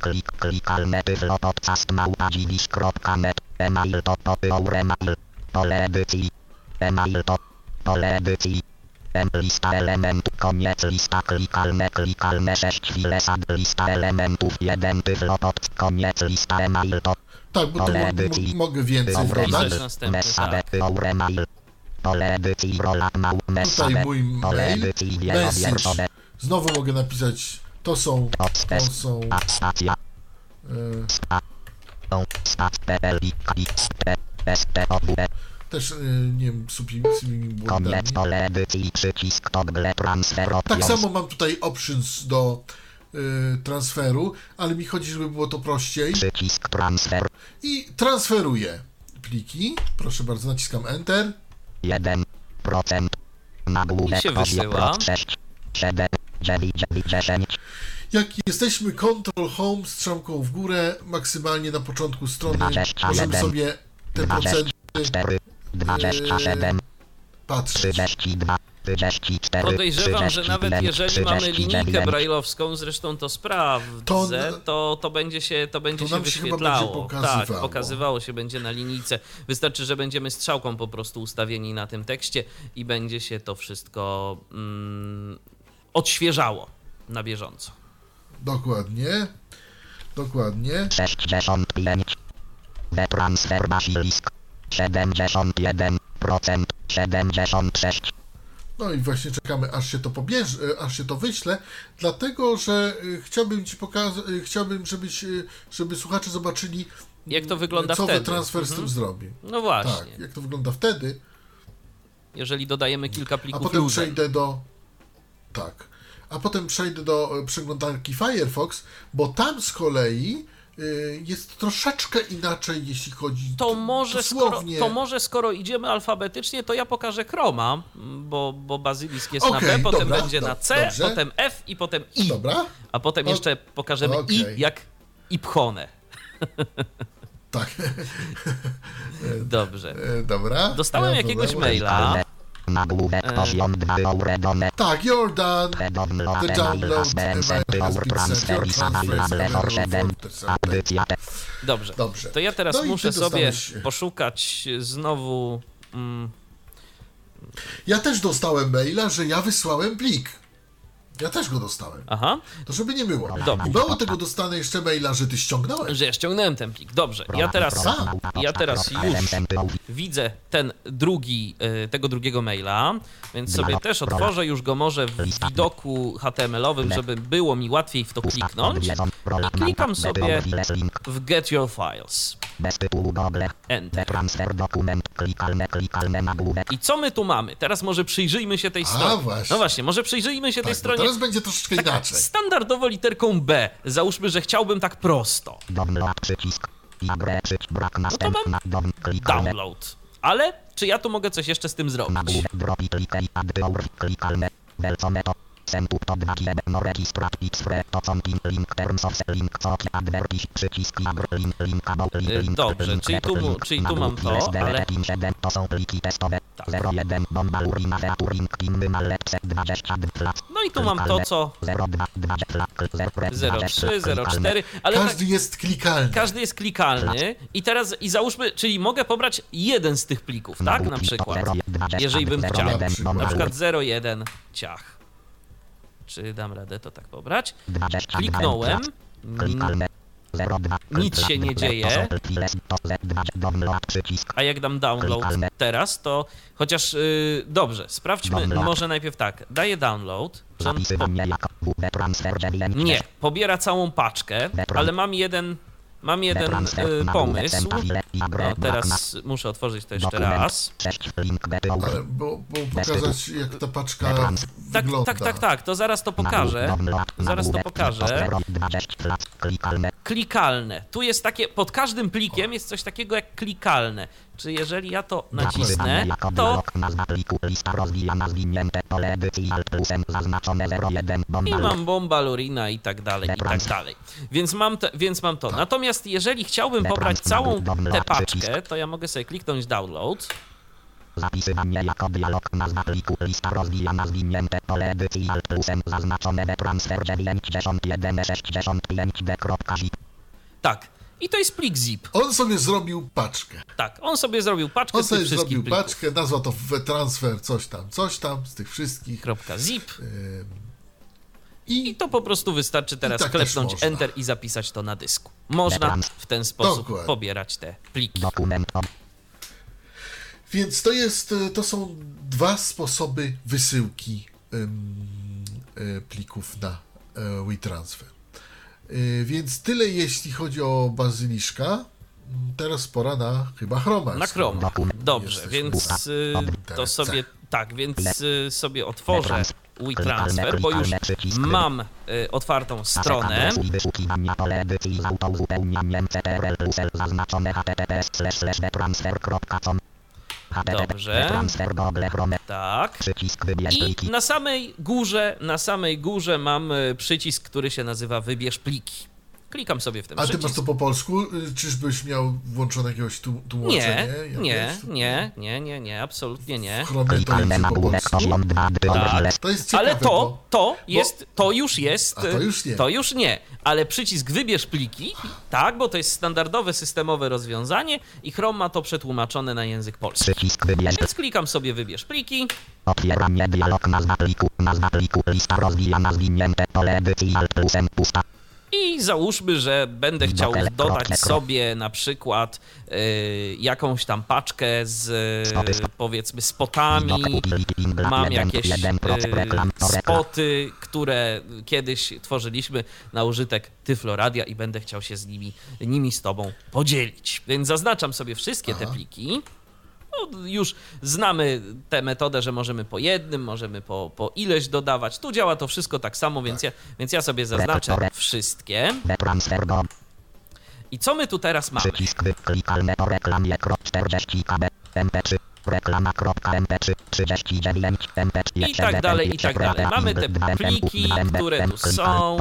klik klikalne tyflo podcast małpa dziwisz.net email to pole edycji email to pole edycji M lista elementów koniec lista klikalne klikalne 6 files add lista elementów 1 tyflo pod koniec lista email to Tak, bo tu Pole mo- mogę więcej następny, tak. mail. Pole edycji rola mał Tutaj mój Pole mail, edycji message. wielowierszowe. Znowu mogę napisać, to są, to są, A też, e, nie wiem, subimi błędami. Edycji przycisk toggle transfer Tak samo mam tutaj options do e, transferu, ale mi chodzi, żeby było to prościej. Przycisk transfer. I transferuję pliki. Proszę bardzo, naciskam Enter. 1%. Nagłówek I się wysyła. prot 6. 7. 9. 10. Jak jesteśmy Ctrl Home strzałką w górę, maksymalnie na początku strony, 21. możemy sobie te procenty 4. 27. patrzeć. 32. 34. Podejrzewam, że nawet 35, jeżeli mamy 39, linijkę brajlowską, zresztą to sprawdzę, To to, będzie się, to będzie to się wyświetlało. będzie tak, pokazywało. pokazywało się będzie na linijce. Wystarczy, że będziemy strzałką po prostu ustawieni na tym tekście i będzie się to wszystko mm, odświeżało na bieżąco. Dokładnie. Dokładnie. 65. Transfer basilisk. 71%. 76. No i właśnie czekamy, aż się to pobierze, e, aż się to wyśle, dlatego że e, chciałbym ci pokazać, chciałbym, żebyś, e, żeby słuchacze zobaczyli, Jak to wygląda co wtedy? transfer z tym Mhm. zrobi. No właśnie, Tak, jak to wygląda wtedy, jeżeli dodajemy kilka a plików potem luzem. przejdę do. Tak. A potem przejdę do e, przeglądarki Firefox, bo tam z kolei e, jest troszeczkę inaczej, jeśli chodzi To może, skoro, to może skoro idziemy alfabetycznie, to ja pokażę Chroma, bo, bo bazylisk jest na Okej, B, potem dobra, będzie na do- C, dobrze. potem F i potem I. Dobra, A potem jeszcze pokażemy okej. I jak Ipchone. tak. Dobrze. E, dobra. Dostałem Ja jakiegoś maila. Nagłówek E. poziom 2 euro done. Tak, you're done. The download The download has been sent to email has our transfer Your is transfer is available for available 7. for the seven. Audycja te. Dobrze. Dobrze. To ja teraz No muszę sobie dostałeś- poszukać znowu. Mm, Ja też dostałem maila, że ja wysłałem plik. Ja też go dostałem. aha, To żeby nie było. Dobra. I mało tego dostanę jeszcze maila, że ty ściągnąłeś. że ja ściągnąłem ten plik. Dobrze. Ja teraz, ja teraz już widzę ten drugi, e, tego drugiego maila, więc sobie też otworzę już go może w widoku HTML-owym, żeby było mi łatwiej w to kliknąć. I klikam sobie w Get Your Files. Bez tytułu Google. Enter. Transfer dokument. Klikalne, klikalne nagłówek. I co my tu mamy? Teraz może przyjrzyjmy się tej stronie. właśnie. No właśnie, może przyjrzyjmy się tej Tak, bo stronie teraz będzie troszeczkę tak inaczej. standardowo literką B. Załóżmy, że chciałbym tak prosto. Download przycisk. Przycisk brak następna. Down. Klikalne. Download. Ale czy ja tu mogę coś jeszcze z tym zrobić? Nagłówek drop i klikaj add our. Klikalne. Welcome to. Send to 2 GB no registrat X-Fre to pin link terms of link co advertis przycisk agr link link about link Y, link dobrze, link czyli tu mu- link czyli tu mam to, ale- pin 7 to są pliki testowe. Tak. 01 bomba urina featuring pin mallepse 22 flat No i tu mam to, co? 02 20 flat 03, 04, ale tak, Każdy jest klikalny. każdy jest klikalny. I teraz, i załóżmy, czyli mogę pobrać jeden z tych plików, tak, na przykład, jeżeli bym chciał, na przykład 01 ciach. Czy dam radę to tak pobrać? Kliknąłem, Klikalne. 02. Nic się nie dzieje. A jak dam download teraz, to chociaż, yy, dobrze, sprawdźmy może najpierw tak, daję download, nie, pobiera całą paczkę, ale mam jeden, mam jeden yy, pomysł, no, teraz muszę otworzyć to jeszcze raz. 6 link BTO. Ale bo, bo pokazać jak ta paczka Tak, wygląda. tak, tak, tak, to zaraz to pokażę. Zaraz to pokażę. 20 flat. Klikalne. Klikalne. Tu jest takie, pod każdym plikiem jest coś takiego jak klikalne. Czy jeżeli ja to nacisnę, to blok nazwa pliku. Lista rozwijana zwinięte pole edycji alt plusem zaznaczone 01 bomba. i mam bomba lurina i tak dalej, i tak dalej. Więc mam, te, więc mam to. Natomiast jeżeli chciałbym pobrać całą tę paczkę, to ja mogę sobie kliknąć download. Zapisywanie jako dialog nazwa pliku. Lista rozwijana zwinięte pole edycji alt plusem zaznaczone transfer 91 65 D.zip. Tak. I to jest plik zip. On sobie zrobił paczkę. Tak, on sobie zrobił paczkę On z tych sobie wszystkich zrobił plików. paczkę, nazwał to w transfer coś tam, coś tam z tych wszystkich. Kropka .zip. I, I to po prostu wystarczy teraz tak klepnąć. Enter i zapisać to na dysku. Można w ten sposób Dokładnie. pobierać te pliki. Więc to jest, e, to są dwa sposoby wysyłki em, e, plików na e, WeTransfer. E, Więc tyle jeśli chodzi o bazyliszka. Teraz pora na chyba Chroma. Na Chrome. Dobrze, Jesteśmy więc y, to sobie, tak, więc y, sobie otworzę WeTransfer, bo już mam y, otwartą stronę. Dobrze. Tak. I na samej górze, na samej górze mam y, przycisk, który się nazywa Wybierz pliki. Klikam sobie w ten A ty przycisk. masz to po polsku? Y, Czyżbyś miał włączone jakiegoś tu, tłumaczenie? Nie, nie, nie, nie, nie, nie, absolutnie nie. W Chromie to Klikalne jest po nagłówek polsku. poziom 2 Tak. To jest ciekawe, Ale to, to jest, to już jest. A to już nie. To już nie. Ale przycisk wybierz pliki, tak, bo to jest standardowe systemowe rozwiązanie i Chrome ma to przetłumaczone na język polski. Przycisk wybierz. Więc klikam sobie wybierz pliki. Otwieranie dialog nazwa pliku. Nazwa pliku. Lista rozwijana zwinięte pole edycji alt plusem pusta. I załóżmy, że będę chciał dodać sobie na przykład y, jakąś tam paczkę z y, powiedzmy spotami. Mam 1, jakieś 1, y, reklam. spoty, które kiedyś tworzyliśmy na użytek Tyfloradia i będę chciał się z nimi, nimi z tobą podzielić. Więc zaznaczam sobie wszystkie te pliki. No, już znamy tę metodę, że możemy po jednym, możemy po, po ileś dodawać. Tu działa to wszystko tak samo, więc ja, więc ja sobie zaznaczę wszystkie. I co my tu teraz mamy? Przycisk wyklikalne o reklamie krok 40 kb mp3 reklama.mp3 39 mp3 I tak dalej, i tak dalej. Mamy te pliki, które tu są.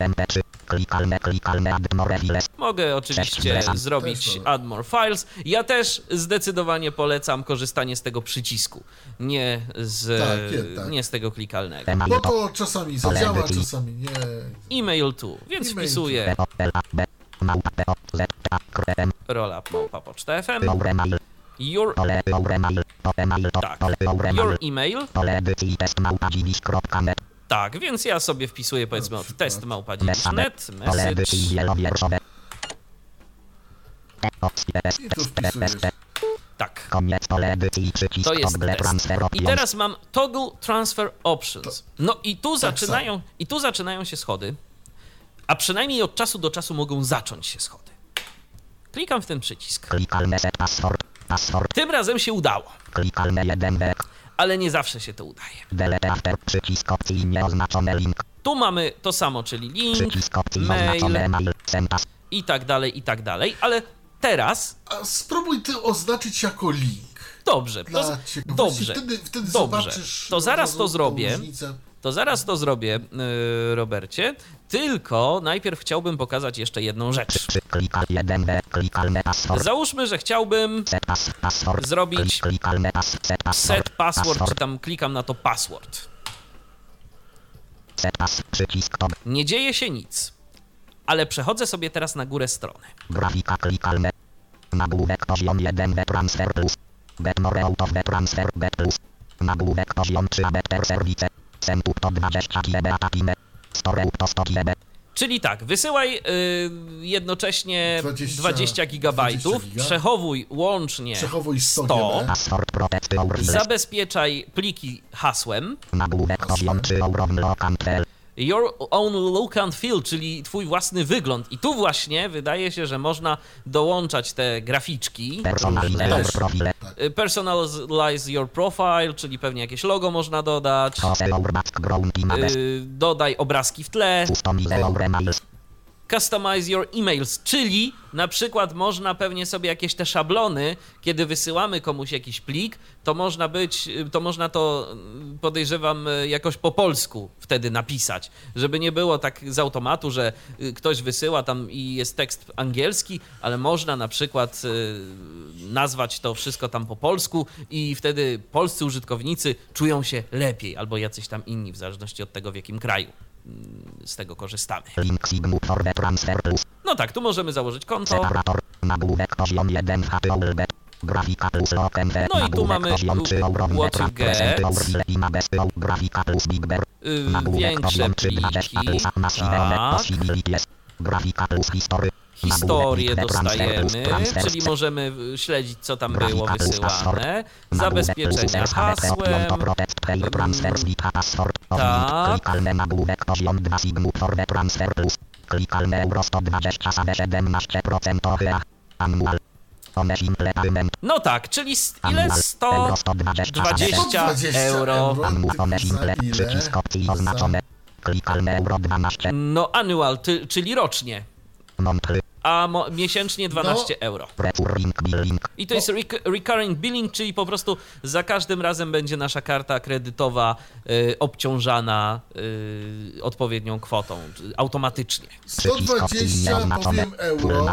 mp3 klikalne klikalne admore files Mogę oczywiście zrobić. Add More Files. Ja też zdecydowanie polecam korzystanie z tego przycisku, nie z, Tak, nie, tak. nie z tego klikalnego. Bo to czasami zadziała, czasami nie. E-mail tu, więc E-mail wpisuję rollup małpa poczta FM, your, to tak, your email, tak, więc ja sobie wpisuję powiedzmy od test małpa Message. wpisujesz. S- tak. To jest test. I teraz mam toggle transfer options. No i tu tak zaczynają, i tu zaczynają się schody, a przynajmniej od czasu do czasu mogą zacząć się schody. Klikam w ten przycisk. Set password password Tym razem się udało, klikalne jeden wek ale nie zawsze się to udaje. delete after przycisk opcji nieoznaczone link Tu mamy to samo, czyli link, przycisk opcji mail mail i tak dalej, i tak dalej, ale teraz A spróbuj ty oznaczyć jako link. Dobrze, to, dobrze, Wtedy, wtedy dobrze. zobaczysz To zaraz to zrobię. różnicę. To zaraz to zrobię, yy, Robercie. Tylko najpierw chciałbym pokazać jeszcze jedną rzecz. Czy klikal 1B, klikalne password. Załóżmy, że chciałbym. Zrobić set password. czy tam klikam na to password. Nie dzieje się nic, ale przechodzę sobie teraz na górę strony. Grafika klikalne. Nagłówek poziom 1B transfer plus. The transfer bet plus. Nagłówek poziom 3 better service. Semtup to 20 GB atapime. Store to 100 GB. Czyli tak, wysyłaj yy, jednocześnie 20 20, gigabajtów, 20 giga. przechowuj łącznie Przechowuj 100 100, GB. Password protect our list. zabezpieczaj pliki hasłem, Nagłówek poziom 3 Auron lock and fell. Your own look and feel, czyli twój własny wygląd. I tu właśnie wydaje się, że można dołączać te graficzki. Personalize. Y, Personalize your profile, czyli pewnie jakieś logo można dodać. Y, Dodaj obrazki w tle. Customize your emails, czyli na przykład można pewnie sobie jakieś te szablony, kiedy wysyłamy komuś jakiś plik, to można być, to można to mm, podejrzewam y, jakoś po polsku wtedy napisać, żeby nie było tak z automatu, że y, ktoś wysyła tam i jest tekst angielski, ale można na przykład y, nazwać to wszystko tam po polsku i wtedy polscy użytkownicy czują się lepiej, albo jacyś tam inni, w zależności od tego, w jakim kraju z tego korzystamy. No tak, tu możemy założyć konto. Separator. Nagłówek poziom 1 HTML. Grafika plus OpenF. No i tu mamy poziom 3 Auron what you Present get. Grafika plus Big Bear. Nagłówek większe poziom 3 20 pliki. Tak. Grafika plus history. Historię dostajemy, czyli możemy śledzić, co tam było wysyłane. Zabezpieczenia hasłem. tak. Link klikalne nagłówek poziom 2 sign for the transfer plus. Klikalne euro 120 same 17% OHA. Annual. One simple payment. No tak, czyli ile? Annual. Euro 120 120 20 euro. Annualne Ty simple. za ile? Przycisk opcji Za- oznaczone. Klikalne euro 12. No annual, ty, czyli rocznie. A mo- miesięcznie 12 euro. Recurring billing. I to jest rec- recurring billing, czyli po prostu za każdym razem będzie nasza karta kredytowa y, obciążana y, odpowiednią kwotą, automatycznie. Przycisk opcji 120 nieoznaczone. powiem euro.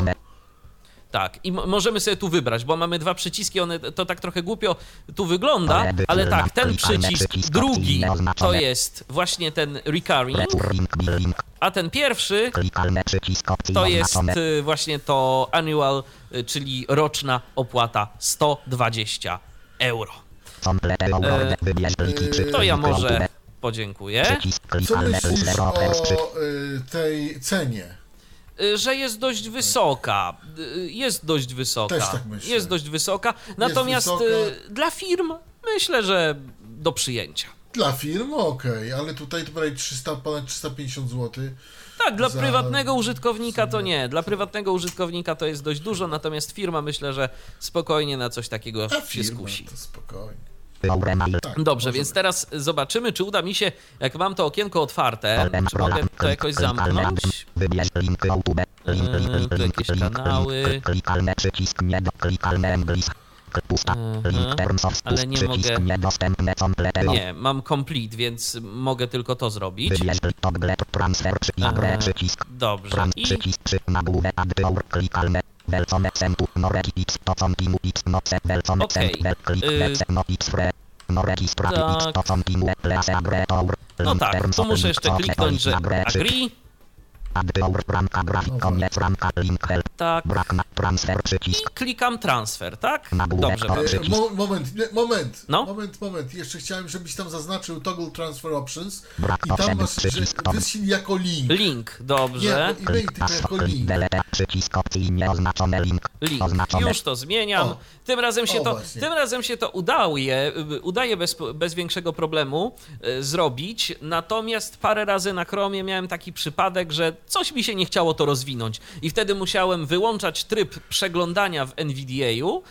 Tak, i możemy sobie tu wybrać, bo mamy dwa przyciski, one to tak trochę głupio tu wygląda, ale tak, ten przycisk drugi to jest właśnie ten recurring, a ten pierwszy to jest y, właśnie to annual, y, czyli roczna opłata 120 euro. Wybierz pliki. To ja może podziękuję, Przycisk Co myślisz o y, tej cenie? Y, że jest dość wysoka. Y, Jest dość wysoka. Też tak myślę. Jest dość wysoka. Natomiast wysoka. y, dla firm myślę, że do przyjęcia. Dla firm okej, ale tutaj to prawie 300, ponad 350 zł. Tak, dla za- prywatnego użytkownika to nie. Dla prywatnego użytkownika to jest dość dużo, natomiast firma myślę, że spokojnie na coś takiego A się firma skusi. to spokojnie. Tak, Dobrze, możemy. więc teraz zobaczymy, czy uda mi się, jak mam to okienko otwarte, czy mogę to jakoś zamknąć? Wybierz link YouTube. Link, Eee, link, link, link, jakieś kanały. przycisk nie do, Pusta. Mhm. Link terms of Ale nie przycisk mogę- niedostępne complete. Nie, mam complete, więc mogę tylko to zrobić. Wybierz toggle transfer przycisk. Dobrze. Trans I przycisk przy nagłówek add klikalne. To Y- lecek no Tak. to to no tak, of muszę jeszcze to kliknąć, że agree Tak. Brak na transfer I przycisk. klikam transfer, tak? Dobrze. E. Mo moment, nie, moment, No. moment, moment. Jeszcze chciałem, żebyś tam zaznaczył toggle transfer options Brak i tam masz, że wyślij jako link. Link, dobrze. Nie, e-mail tylko jako link. przycisk opcji nieoznaczone link. Link. Oznaczone. Już to zmieniam. O. Tym razem się O, to, właśnie. tym razem się to udaje, udaje bez, bez większego problemu e, zrobić. Natomiast parę razy na Chromie miałem taki przypadek, że coś mi się nie chciało to rozwinąć. I wtedy musiałem wyłączać tryb przeglądania w NVDA-u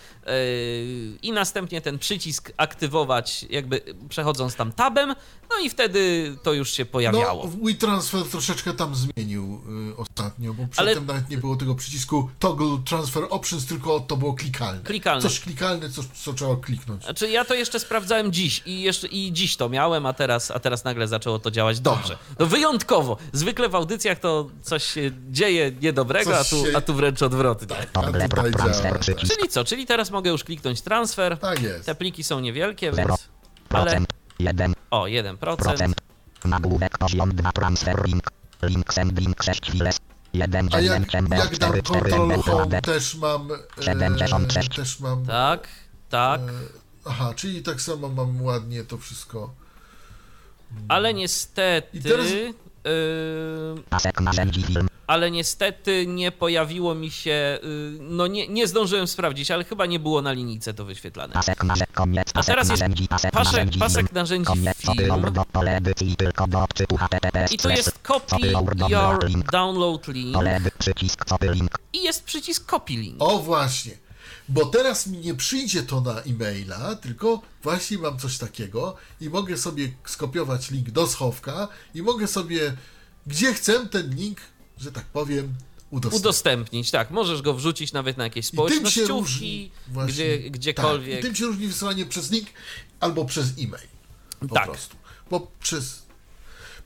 i następnie ten przycisk aktywować, jakby przechodząc tam tabem, no i wtedy to już się pojawiało. No, WeTransfer troszeczkę tam zmienił y, ostatnio, bo przedtem Ale- nawet nie było tego przycisku Toggle Transfer Options, tylko to było klikalne. Klikalne. Coś klikalne, coś, co trzeba kliknąć. Znaczy ja to jeszcze sprawdzałem dziś i jeszcze i dziś to miałem, a teraz, a teraz nagle zaczęło to działać dobrze. No wyjątkowo. Zwykle w audycjach to coś się dzieje niedobrego, a tu, się- a tu wręcz odwrotnie. A Toggle tutaj transfer tak. Czyli co? Czyli teraz mogę już kliknąć transfer. Tak jest. Te pliki są niewielkie, Zero. więc... Ale... procent 1 O, 1%. procent. Nagłówek poziom 2 transfer link. Link sending 6 chwiles. 1 A jak, jak dam 4 4 Control MB Home, też mam... E, 76. też mam... Tak, tak. E, aha, czyli tak samo mam ładnie to wszystko. Ale niestety... I teraz- yy, ale niestety nie pojawiło mi się, y, no nie, nie zdążyłem sprawdzić, ale chyba nie było na linijce to wyświetlane. Pasek narzędzi. Koniec. Pasek teraz jest narzędzi. Pasek pasek- narzędzi pasek film. narzędzi Koniec. film. Upload do pole edycji tylko do odczytu HTTPS. I tu jest copy your download link Pole edy- przycisk copy link. i jest przycisk copy link. O właśnie, bo teraz mi nie przyjdzie to na e-maila, tylko właśnie mam coś takiego i mogę sobie skopiować link do schowka i mogę sobie, gdzie chcę, ten link, że tak powiem, udostępnić. Udostępnić, tak, możesz go wrzucić nawet na jakieś I tym się różni społecznościówki, właśnie, gdzie, Tak, gdziekolwiek. I tym się różni wysyłanie przez link albo przez e-mail. Po Tak. prostu. Bo przez,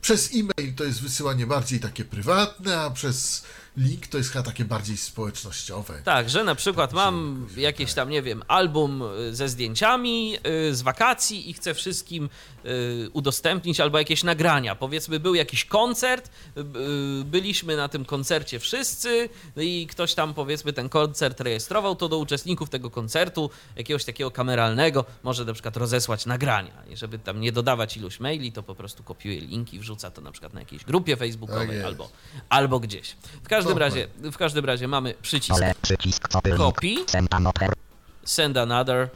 przez e-mail to jest wysyłanie bardziej takie prywatne, a przez link to jest chyba takie bardziej społecznościowe. Tak, że na przykład mam jakieś tam, nie wiem, album y, ze zdjęciami y, z wakacji i chcę wszystkim y, udostępnić albo jakieś nagrania. Powiedzmy, był jakiś koncert, byliśmy na tym koncercie wszyscy no i ktoś tam, powiedzmy, ten koncert rejestrował, to do uczestników tego koncertu, jakiegoś takiego kameralnego, może na przykład rozesłać nagrania. I żeby tam nie dodawać iluś maili, to po prostu kopiuje linki, wrzuca to na przykład na jakiejś grupie Tak facebookowej jest. albo, albo gdzieś. W każdym Dokładnie. razie, w każdym razie mamy przycisk copy. Send another.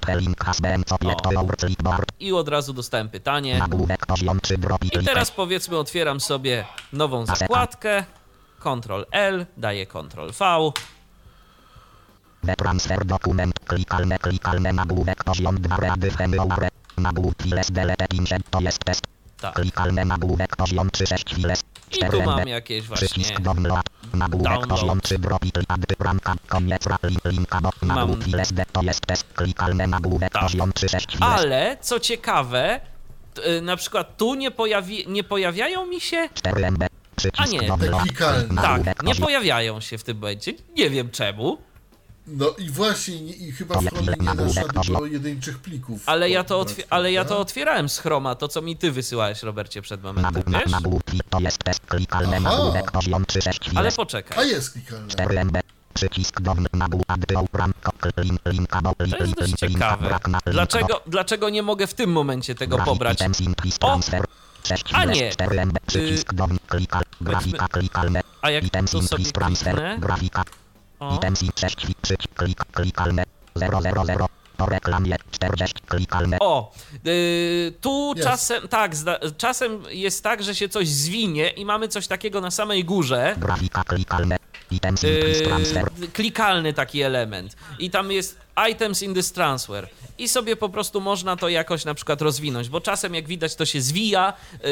clipboard. i od razu dostałem pytanie. Nagłówek poziom 3 drop I teraz powiedzmy otwieram sobie nową zakładkę. Ctrl L, daję Ctrl V. Transfer dokument. Klikalne, klikalne nagłówek poziom 2 rady henioure. Nagłówek files delete to jest test. Tak. Klikalne nagłówek poziom 3 6 files. I tu mam jakieś właśnie. Przycisk download. Nagłówek Download. poziom 3 drop i ady ramka. Koniec ra link, linka do nagłówek files de to jest test. Klikalne nagłówek Tak. poziom 3 6 files. Ale co ciekawe, t- y, na przykład tu nie, pojawi, nie pojawiają mi się. 4 MB. Przycisk A nie. Tak, nie pojawiają się w tym momencie. Nie wiem czemu, No i właśnie, nie- i chyba w Chromie nie dasz rady do jedynczych plików. ale ja to, otwie- ale ja to otwierałem z Chroma, to co mi ty wysyłałeś, Robercie, przed momentem, wiesz? Aha. nagłówek poziom 3 6 Ale files. A poczekaj. jest klikalne. 4 MB. Przycisk download nagłówek ady ramka. Link linka do To jest dość ciekawe. Dlaczego, dlaczego nie mogę w tym momencie tego pobrać? O! A nie. cztery MB, Przycisk do klikal. Grafika klikalne. A jak to sobie kliknę? O. Item sim 6 przycisk klik klikalne. 000. Po reklamie 40 klikalne. O, y, tu Jest. czasem, tak, zda, czasem jest tak, że się coś zwinie i mamy coś takiego na samej górze. Grafika klikalne. Item simply Yy, transfer. klikalny taki element i tam jest items in this transfer i sobie po prostu można to jakoś na przykład rozwinąć, bo czasem jak widać to się zwija, yy,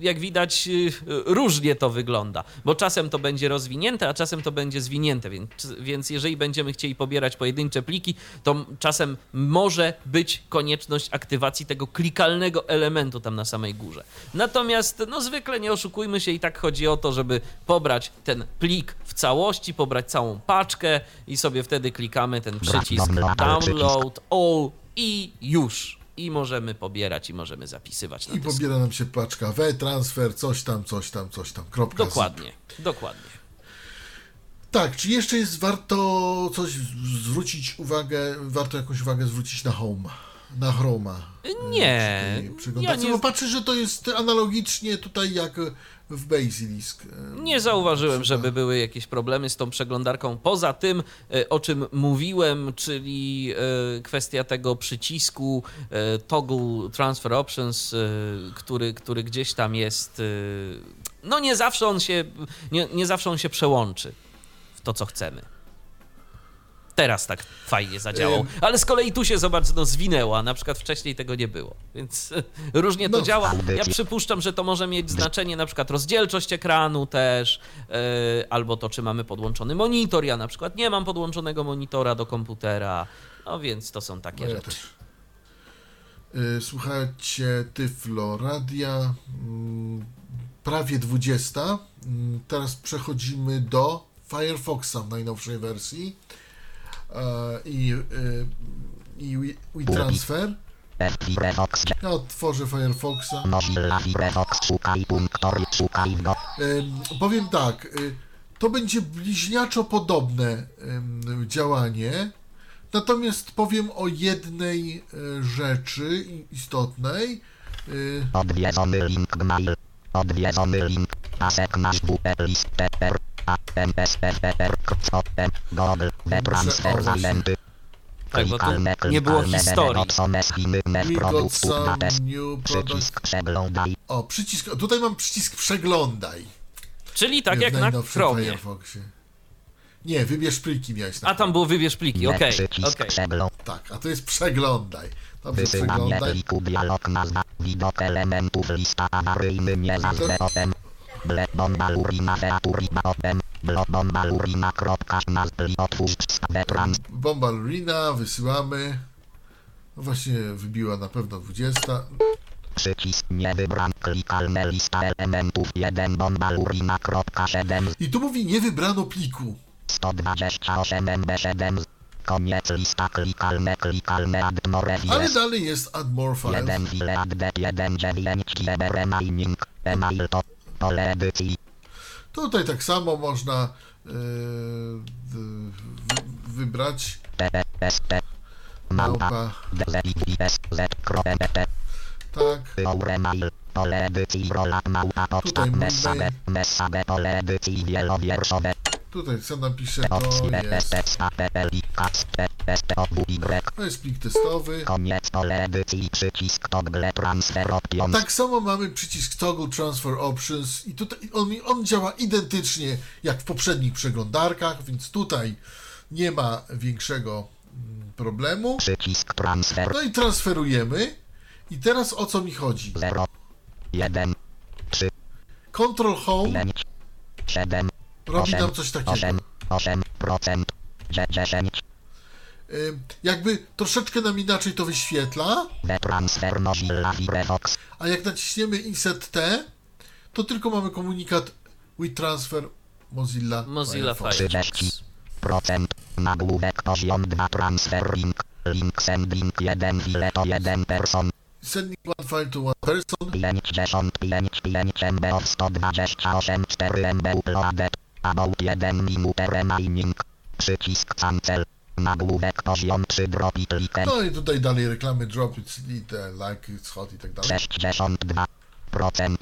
jak widać yy, różnie to wygląda, bo czasem to będzie rozwinięte, a czasem to będzie zwinięte, więc, więc jeżeli będziemy chcieli pobierać pojedyncze pliki, to czasem może być konieczność aktywacji tego klikalnego elementu tam na samej górze. Natomiast no zwykle nie oszukujmy się i tak chodzi o to, żeby pobrać ten plik w całości, pobrać całą paczkę i sobie wtedy klikamy ten przycisk download all i już. I możemy pobierać i możemy zapisywać na I dysku. pobiera nam się paczka W, transfer, coś tam, coś tam, coś tam, kropka. zip. Dokładnie, dokładnie. Tak, czy jeszcze jest warto coś zwrócić uwagę, warto jakąś uwagę zwrócić na Home, na Chroma? Nie, przy tej ja przeglądarce? nie- Bo patrzę, że to jest analogicznie tutaj jak w Basilisk. Nie zauważyłem, żeby były jakieś problemy z tą przeglądarką. Poza tym, e, o czym mówiłem, czyli e, kwestia tego przycisku e, Toggle Transfer Options, który, który gdzieś tam jest no nie zawsze on się, nie, nie zawsze on się przełączy w to, co chcemy. Teraz tak fajnie zadziałał, ale z kolei tu się zobacz, no zwinęła, na przykład wcześniej tego nie było, więc różnie to No. działa. Ja przypuszczam, że to może mieć znaczenie na przykład rozdzielczość ekranu też, yy, albo to, czy mamy podłączony monitor. Ja na przykład nie mam podłączonego monitora do komputera, no więc to są takie No ja rzeczy. też. Y, Słuchajcie Tyflo Radia, mm, prawie 20. Mm, Teraz przechodzimy do Firefoxa w najnowszej wersji E, i, y, i Wi- WeTransfer. Ja otworzę Firefoxa. Ym, powiem tak, to będzie bliźniaczo podobne działanie, natomiast powiem o jednej rzeczy i- istotnej. Odwiedzony link gmail. Odwiedzony link. Pasek nasz WP list TR. Tak, bo tu nie było historii. Przycisk przeglądaj. O, przycisk, tutaj mam przycisk przeglądaj. Czyli tak jak na Chromie. Firefoxie. Nie, wybierz pliki miałeś na A tam było wybierz pliki, okej, przycisk okej. przeglądaj. Tak, a to jest przeglądaj. Dobrze, Wysyłanie przeglądaj. pliku dialog nazwa. Widok elementów lista awaryjny nie zawsze open. Ble bomba lurina featurina open. Blo bomba lurina kropka nazwy otwórz trans. Bomba Lurina, wysyłamy. No właśnie wybiła na pewno 20. Przycisk nie wybran. Klikalne lista elementów 1 bomba lurina kropka 7 I tu mówi nie wybrano pliku. 128 MB7. Koniec lista klikalne klikalne add more Ale files. dalej jest add more files. 1 file add 1 9 GB remaining. Email to pole edycji. Tutaj tak samo można yy, wy- wy- wybrać. Małpa. Tak. Tutaj Tutaj co napiszę to jest. To jest plik testowy. Tak samo mamy przycisk Toggle Transfer Options i tutaj on, on działa identycznie jak w poprzednich przeglądarkach, więc tutaj nie ma większego mm, problemu. Przycisk transfer No i transferujemy. I teraz o co mi chodzi? 0 1 3 Control Home 5 7 robi 8 nam coś takiego. 8 8% 10 Jakby troszeczkę nam inaczej to wyświetla, transfer a jak naciśniemy Insert T, to tylko mamy komunikat WeTransfer Mozilla, Mozilla Firefox. Firefox. 30% nagłówek poziom 2 transfer link link sending 1 file to 1 person Sending one file to one person. 55 5 MB of 128 4 MB uploaded about 1 minute remaining przycisk cancel nagłówek poziom 3 drop it click No i tutaj dalej reklamy drop it, it, like, it's hot i tak dalej. 62%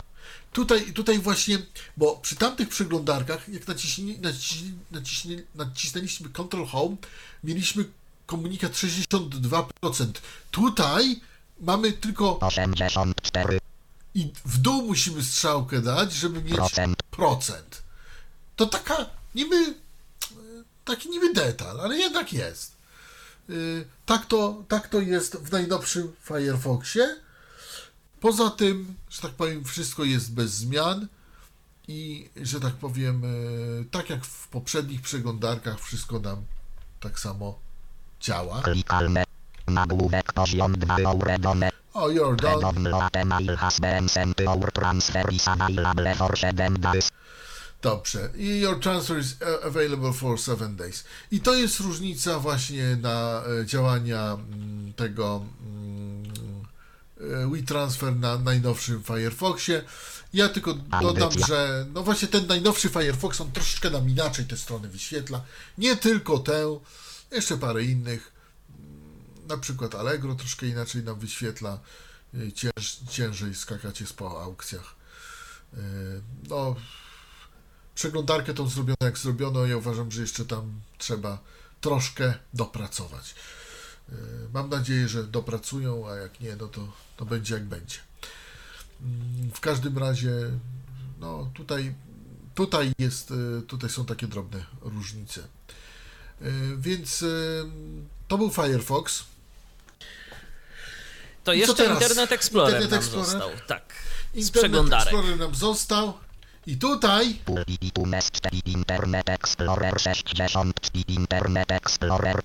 Tutaj, tutaj właśnie, bo przy tamtych przeglądarkach, jak naciśni, naciśni, naciśni, nacisnęliśmy Ctrl Home, mieliśmy komunikat 62%. Tutaj mamy tylko 84 i w dół musimy strzałkę dać, żeby mieć Procent. procent. To taka niby, taki niby detal, ale jednak jest. Yy, Tak to, tak to jest w najnowszym Firefoxie. Poza tym, że tak powiem, wszystko jest bez zmian i, że tak powiem, yy, tak jak w poprzednich przeglądarkach, wszystko nam tak samo działa. klikalne nagłówek poziom 2 uredone O, you're done. Has been sent our transfer is available for 7 days Dobrze. I your transfer is uh, available for 7 days. I to jest różnica właśnie na e, działania mm, tego mm, e, WeTransfer na najnowszym Firefoxie. Ja tylko dodam, że no właśnie ten najnowszy Firefox, on troszeczkę nam inaczej te strony wyświetla. Nie tylko tę, jeszcze parę innych. Mm, Na przykład Allegro troszkę inaczej nam wyświetla. E, Cięż, ciężej skakać jest po aukcjach. E, No, przeglądarkę tą zrobiono jak zrobiono. Ja uważam, że jeszcze tam trzeba troszkę dopracować. Yy, Mam nadzieję, że dopracują, a jak nie, no to, to będzie jak będzie. Mm, W każdym razie no tutaj, tutaj jest, y, tutaj są takie drobne różnice. Y, Więc y, to był Firefox. To jeszcze? Internet Explorer Internet nam Explorer? został. Tak. Internet. Explorer nam został. I tutaj Pulpitunes 4 Internet Explorer 60 Internet Explorer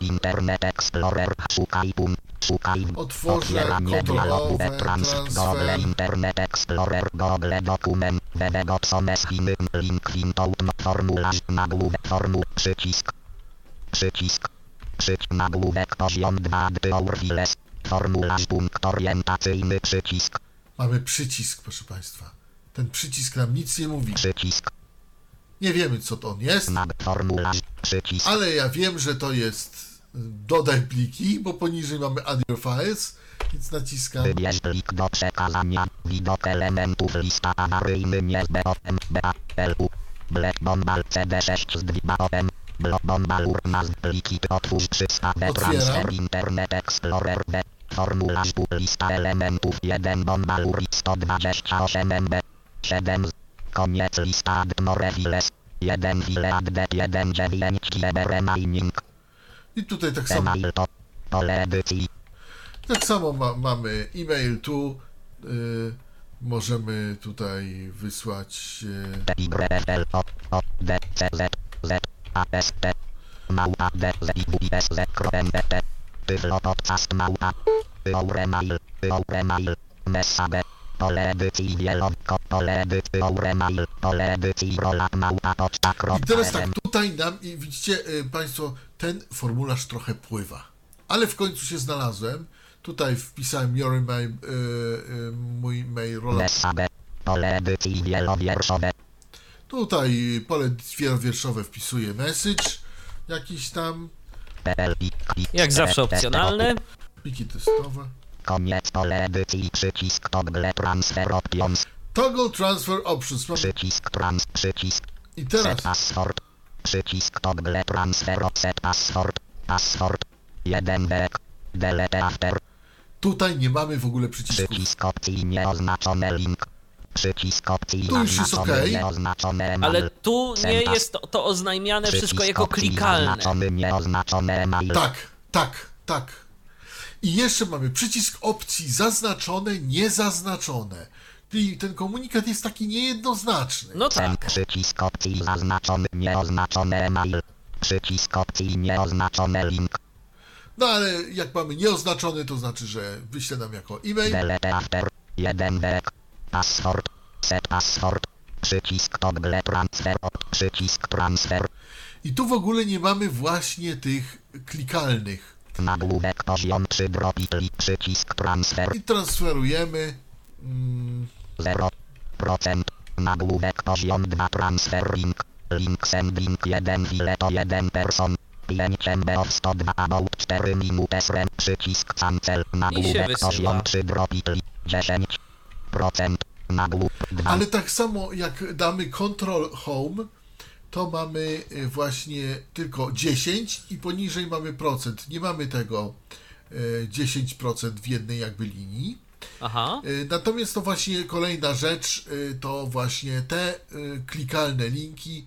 Internet Explorer szukaj pum szukaj Otworzę otwieranie dialogu kontrolowe, transfer Internet Explorer Google dokument www Chiny link printout formularz nagłówek formuł przycisk przycisk przycisk nagłówek poziom 2 Aurfiles formularz punkt orientacyjny przycisk mamy przycisk, proszę Państwa. Ten przycisk nam nic nie mówi. przycisk Nie wiemy, co to on jest, nag formularz przycisk ale ja wiem, że to jest y, dodaj pliki, bo poniżej mamy add your files, więc naciskam. Wybierz plik do przekazania. Widok elementów lista awaryjny nie BOM BALU. Black Bombal CD6 z 2 BOM. Block Bombal nazw pliki otwórz przystawę transfer Internet Explorer W. Formularz lista elementów 1 Bombal 128 MB. 7 z- Koniec lista add more files. 1 file add 1 9 GB remaining. I tutaj tak samo, Email to pole edycji. tak samo ma, mamy e-mail tu. Y, możemy tutaj wysłać. Y, Y T Małpa Pole edycji Pole edycji Euremail Pole edycji rola małpa poczta I teraz tak, tutaj nam, i widzicie y, Państwo, ten formularz trochę pływa. Ale w końcu się znalazłem. Tutaj wpisałem your email, y, y, mój mail Pole edycji wielowierszowe Tutaj pole wierszowe wpisuję message. Jakiś tam Jak zawsze opcjonalne. pliki testowe. Koniec pole edycji przycisk toggle transfer options. Toggle transfer options. Mam- Przycisk trans, przycisk I teraz set password, przycisk toggle transfer set password, password, jeden wek, delete after, tutaj nie mamy w ogóle przycisków. przycisk opcji nieoznaczone link, przycisk opcji Tu już jest email, Ale tu nie jest to, to oznajmiane wszystko jako klikalne. Tak, tak, tak. I jeszcze mamy przycisk opcji zaznaczone, niezaznaczone. Czyli ten komunikat jest taki niejednoznaczny. No tak. przycisk opcji zaznaczony nieoznaczone email, przycisk opcji nieoznaczone link, No ale jak mamy nieoznaczony, to znaczy, że wyśle nam jako e-mail. Delete after. Jeden wek. Password. Set password. Przycisk toggle transfer. Przycisk transfer. I tu w ogóle nie mamy właśnie tych klikalnych. Nagłówek poziom 3 dropitli. Przycisk transfer. I transferujemy. Mm, 0%. Nagłówek poziom 2 transfer link. Link sending 1 file to 1 person. 5 MB of 102 about 4 minutes rem. Przycisk cancel. Nagłówek poziom 3 dropitli. 10%. Nagłówek 2. ale tak samo jak damy Control Home, to mamy y, właśnie tylko 10 i poniżej mamy procent. Nie mamy tego y, 10% w jednej jakby linii. Aha. Y, Natomiast to właśnie kolejna rzecz, y, to właśnie te y, klikalne linki,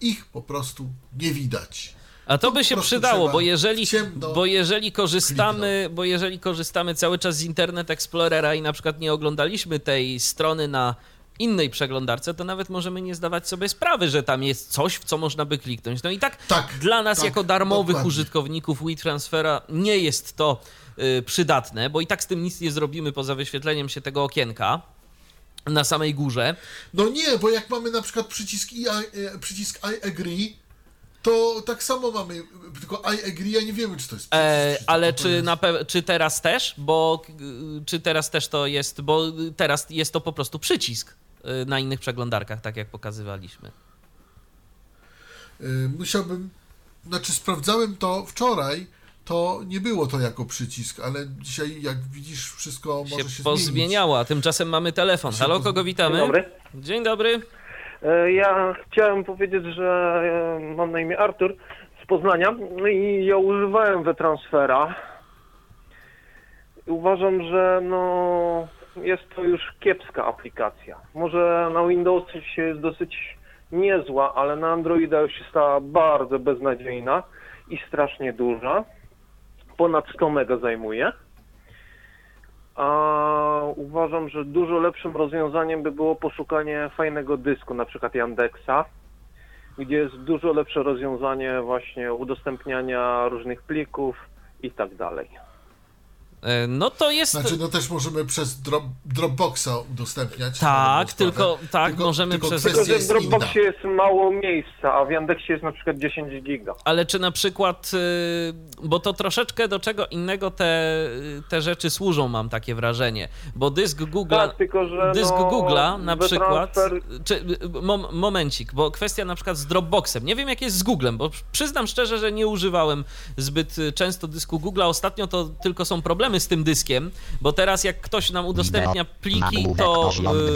ich po prostu nie widać. A to by się przydało, bo jeżeli, ciemno bo jeżeli korzystamy, bo jeżeli korzystamy cały czas z Internet Explorera i na przykład nie oglądaliśmy tej strony na innej przeglądarce, to nawet możemy nie zdawać sobie sprawy, że tam jest coś, w co można by kliknąć. No i tak, Tak, dla nas tak, jako darmowych dokładnie. użytkowników WeTransfera nie jest to y, przydatne, bo i tak z tym nic nie zrobimy poza wyświetleniem się tego okienka na samej górze. No nie, bo jak mamy na przykład przycisk I, e, przycisk I agree, to tak samo mamy, tylko I agree, a nie wiemy, czy to jest E, ale to czy, pe- czy teraz też? Bo y, czy teraz też to jest, bo teraz jest to po prostu przycisk na innych przeglądarkach, tak jak pokazywaliśmy. Y, Musiałbym, znaczy sprawdzałem to wczoraj, to nie było to jako przycisk, ale dzisiaj jak widzisz wszystko może się, się zmienić. pozmieniała, tymczasem mamy telefon. Się Halo, kogo witamy? Dzień dobry. Dzień dobry. E, Ja chciałem powiedzieć, że mam na imię Artur z Poznania i ja używałem WeTransfera. Uważam, że no jest to już kiepska aplikacja. Może na Windowsie jest dosyć niezła, ale na Androida już się stała bardzo beznadziejna i strasznie duża. Ponad 100 mega zajmuje. A uważam, że dużo lepszym rozwiązaniem by było poszukanie fajnego dysku, na przykład Yandexa, gdzie jest dużo lepsze rozwiązanie właśnie udostępniania różnych plików i tak dalej. E, No to jest. Znaczy, no też możemy przez drop, Dropboxa udostępniać. Tak, tylko- tak, możemy przez- Tylko, że w Dropboxie inna. jest mało miejsca, a w Yandexie jest na przykład 10 giga. Ale czy na przykład, y, bo to troszeczkę do czego innego te, te rzeczy służą, mam takie wrażenie. Bo dysk Google'a, Tak, tylko że dysk no, Google'a na przykład, WeTransfer- czy y, mom, momencik, bo kwestia na przykład z Dropboxem. Nie wiem jak jest z Googlem, bo przyznam szczerze, że nie używałem zbyt y, często dysku Google'a. Ostatnio to tylko są problemy z tym dyskiem, bo teraz jak ktoś nam udostępnia pliki, to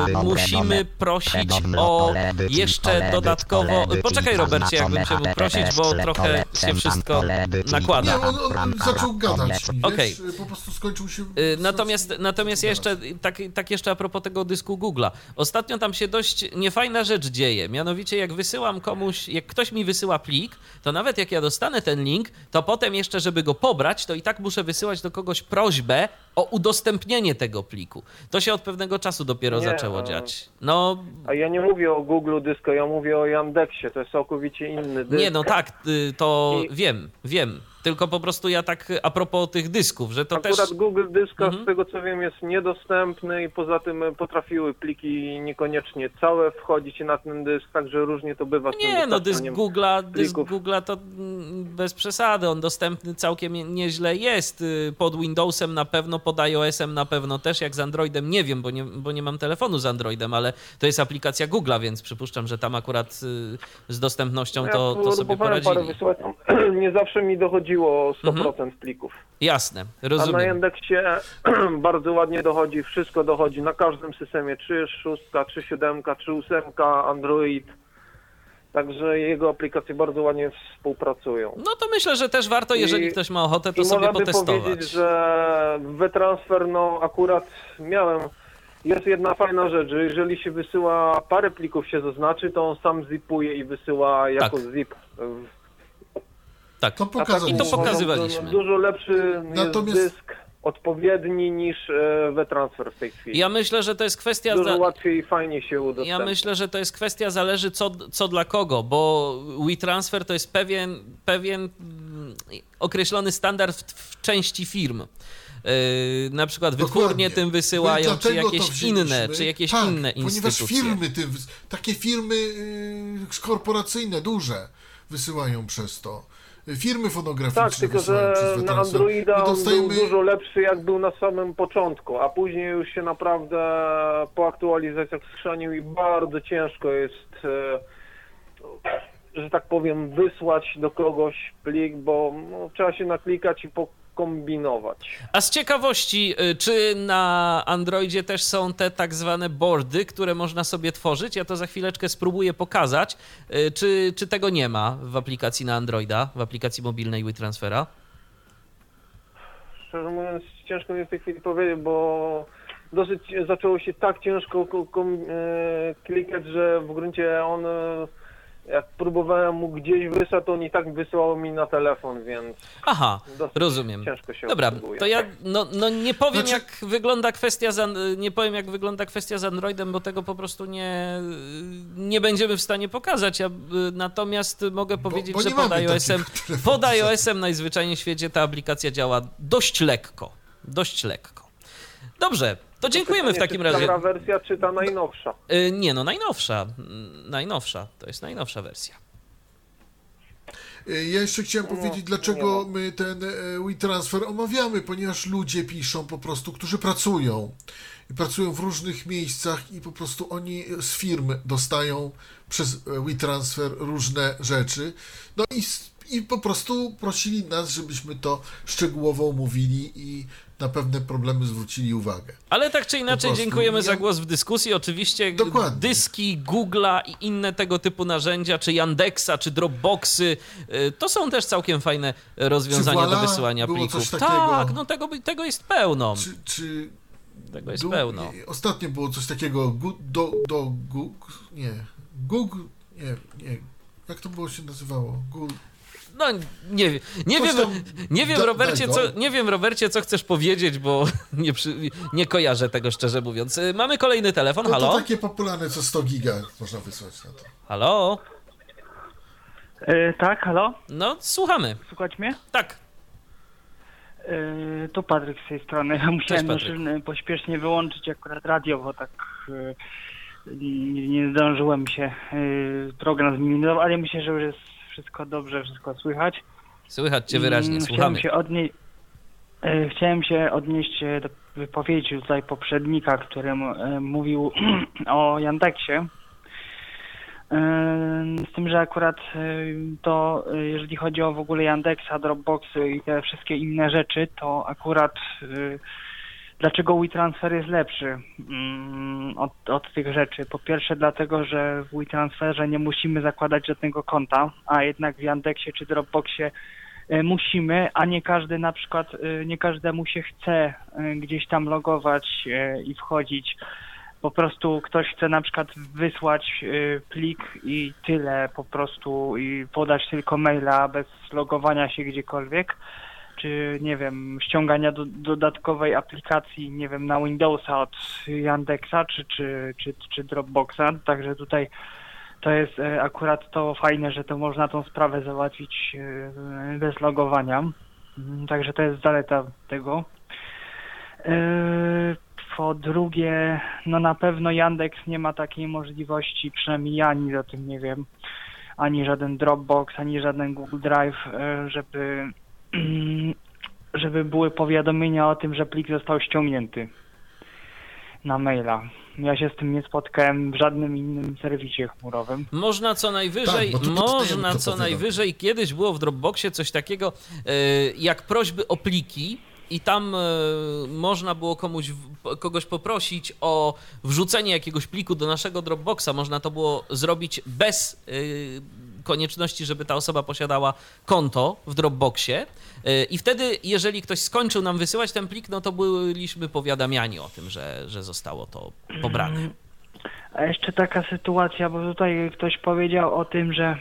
y, musimy prosić o jeszcze dodatkowo... Poczekaj Robercie, jakbym cię mógł prosić, bo trochę się wszystko nakłada. Nie, on, on zaczął gadać Okej. wiesz, po prostu skończył się... Y, Natomiast, natomiast ja jeszcze, tak, tak jeszcze a propos tego dysku Google'a. Ostatnio tam się dość niefajna rzecz dzieje. Mianowicie, jak wysyłam komuś, jak ktoś mi wysyła plik, to nawet jak ja dostanę ten link, to potem jeszcze, żeby go pobrać, to i tak muszę wysyłać do kogoś prośbę o udostępnienie tego pliku. To się od pewnego czasu dopiero Nie, zaczęło a- dziać. No, A ja nie mówię o Google Disco, ja mówię o Yandexie, to jest całkowicie inny dysk. nie, no tak, y, to I- wiem, wiem. Tylko po prostu ja tak a propos tych dysków, że to Akurat też... Google Dyska, Mhm. z tego co wiem, jest niedostępny i poza tym e, potrafiły pliki niekoniecznie całe wchodzić na ten dysk, także różnie to bywa Nie, no dysk Google'a, dysk. Google'a to mm, bez przesady, on dostępny całkiem nie- nieźle jest. Y, Pod Windowsem na pewno, pod iOS-em na pewno też, jak z Androidem nie wiem, bo nie, bo nie mam telefonu z Androidem, ale to jest aplikacja Google'a, więc przypuszczam, że tam akurat y, z dostępnością to, to sobie parę poradzili. wysyłać, tam nie zawsze mi dochodziło 100% plików. Jasne, A na rozumiem. Yandexie bardzo ładnie dochodzi, wszystko dochodzi na każdym systemie, czy 6, czy 7, czy 8, Android. Także jego aplikacje bardzo ładnie współpracują. No to myślę, że też warto, jeżeli I- ktoś ma ochotę, to sobie potestować. powiedzieć, że WeTransfer, no akurat miałem, jest jedna fajna rzecz, że jeżeli się wysyła parę plików się zaznaczy, to on sam zipuje i wysyła jako Tak. zip. Tak, To pokazał. I to pokazywaliśmy. że Dużo lepszy Natomiast- jest dysk odpowiedni niż e, WeTransfer w tej chwili. ja myślę, że to jest kwestia... Dużo łatwiej i fajnie się udostępnia. Ja myślę, że to jest kwestia zależy co, co dla kogo, bo WeTransfer to jest pewien, pewien mm, określony standard w, w części firm. Yy, na przykład wytwórnie Dokładnie. tym My wysyłają, czy jakieś inne, czy jakieś tak, inne ponieważ instytucje. firmy, ty, takie firmy y, korporacyjne, duże, wysyłają przez to. Firmy fonograficzne Tak, tylko że na. Androida dostajemy... był dużo lepszy jak był na samym początku, a później już się naprawdę po aktualizacjach skrzanił i bardzo ciężko jest, e, że tak powiem, wysłać do kogoś plik, bo no, trzeba się naklikać i pokombinować. A z ciekawości, y, czy na Androidzie też są te tak zwane boardy, które można sobie tworzyć? Ja to za chwileczkę spróbuję pokazać. Y, Czy, czy tego nie ma w aplikacji na Androida, w aplikacji mobilnej WeTransfera? Szczerze mówiąc, ciężko mi w tej chwili powiedzieć, bo dosyć zaczęło się tak ciężko e, klikać, że w gruncie on, e, jak próbowałem mu gdzieś wysłać, to on i tak wysyłał mi na telefon, więc Aha, rozumiem. ciężko się Dobra, obsługuje. to ja no, no nie powiem Znaczy- jak wygląda kwestia z, an- nie powiem jak wygląda kwestia z Androidem, bo tego po prostu nie, nie będziemy w stanie pokazać. Ja, y, natomiast mogę powiedzieć, bo że nie pod iOS-em, pod iOS-em najzwyczajniej w świecie ta aplikacja działa dość lekko. Dość lekko. Dobrze, to dziękujemy w Pytanie, takim czy razie. Stara wersja, czy ta najnowsza? Y, Nie no, najnowsza. Mm, Najnowsza, to jest najnowsza wersja. Y, Ja jeszcze chciałem No, powiedzieć, dlaczego my ten e, WeTransfer omawiamy, ponieważ ludzie piszą po prostu, którzy pracują. I pracują w różnych miejscach i po prostu oni z firm dostają przez e, WeTransfer różne rzeczy. No i, i po prostu prosili nas, żebyśmy to szczegółowo omówili i na pewne problemy zwrócili uwagę. Ale tak czy inaczej, dziękujemy za Ja- głos w dyskusji. Oczywiście Dokładnie. dyski Google'a i inne tego typu narzędzia, czy Yandexa, czy Dropboxy, y, to są też całkiem fajne rozwiązania do wysyłania plików. Tak, no tego, tego jest pełno. Czy, czy Tego jest Du- pełno. Ostatnio było coś takiego, gu, do, do, gu, nie, Google, nie, nie, jak to było się nazywało? Google, No nie, wiem- nie wiem, nie wiem Robercie, co, nie wiem Robercie, co chcesz powiedzieć, bo nie, przy, nie kojarzę tego szczerze mówiąc. Y, Mamy kolejny telefon, no to halo? takie popularne, co 100 giga można wysłać na to. Halo? E, tak, halo? No, słuchamy. Słuchać mnie? Tak. E, to Patryk z tej strony. Ja musiałem pośpiesznie wyłączyć akurat radio, bo tak e, nie, nie zdążyłem się. Program zmienił, ale myślę, że już jest wszystko dobrze, wszystko słychać. Słychać cię wyraźnie, słuchamy. Chciałem się, odnie... e, chciałem się odnieść e, do wypowiedzi tutaj poprzednika, który e, mówił o Yandexie. Z tym, że akurat to, jeżeli chodzi o w ogóle Yandexa, Dropboxy i te wszystkie inne rzeczy, to akurat dlaczego WeTransfer jest lepszy mm, od, od tych rzeczy? Po pierwsze dlatego, że w WeTransferze nie musimy zakładać żadnego konta, a jednak w Yandexie czy Dropboxie e, musimy, a nie każdy na przykład, e, nie każdemu się chce e, gdzieś tam logować i wchodzić. Po prostu ktoś chce na przykład wysłać plik i tyle po prostu i podać tylko maila bez logowania się gdziekolwiek czy nie wiem, ściągania do, dodatkowej aplikacji, nie wiem, na Windowsa od Yandexa czy, czy, czy, czy Dropboxa. Także tutaj to jest e, akurat to fajne, że to można tą sprawę załatwić e, bez logowania. Mm, Także to jest zaleta tego. E, Po drugie, no na pewno Yandex nie ma takiej możliwości, przynajmniej ja nic o tym nie wiem, ani żaden Dropbox, ani żaden Google Drive, żeby żeby były powiadomienia o tym, że plik został ściągnięty na maila. Ja się z tym nie spotkałem w żadnym innym serwisie chmurowym. Można co najwyżej, Tak, można to co najwyżej, kiedyś było w Dropboxie coś takiego e, jak prośby o pliki i tam e, można było komuś, w- kogoś poprosić o wrzucenie jakiegoś pliku do naszego Dropboxa. Można to było zrobić bez e, konieczności, żeby ta osoba posiadała konto w Dropboxie. I wtedy, jeżeli ktoś skończył nam wysyłać ten plik, no to byliśmy powiadamiani o tym, że, że zostało to pobrane. A jeszcze taka sytuacja, bo tutaj ktoś powiedział o tym, że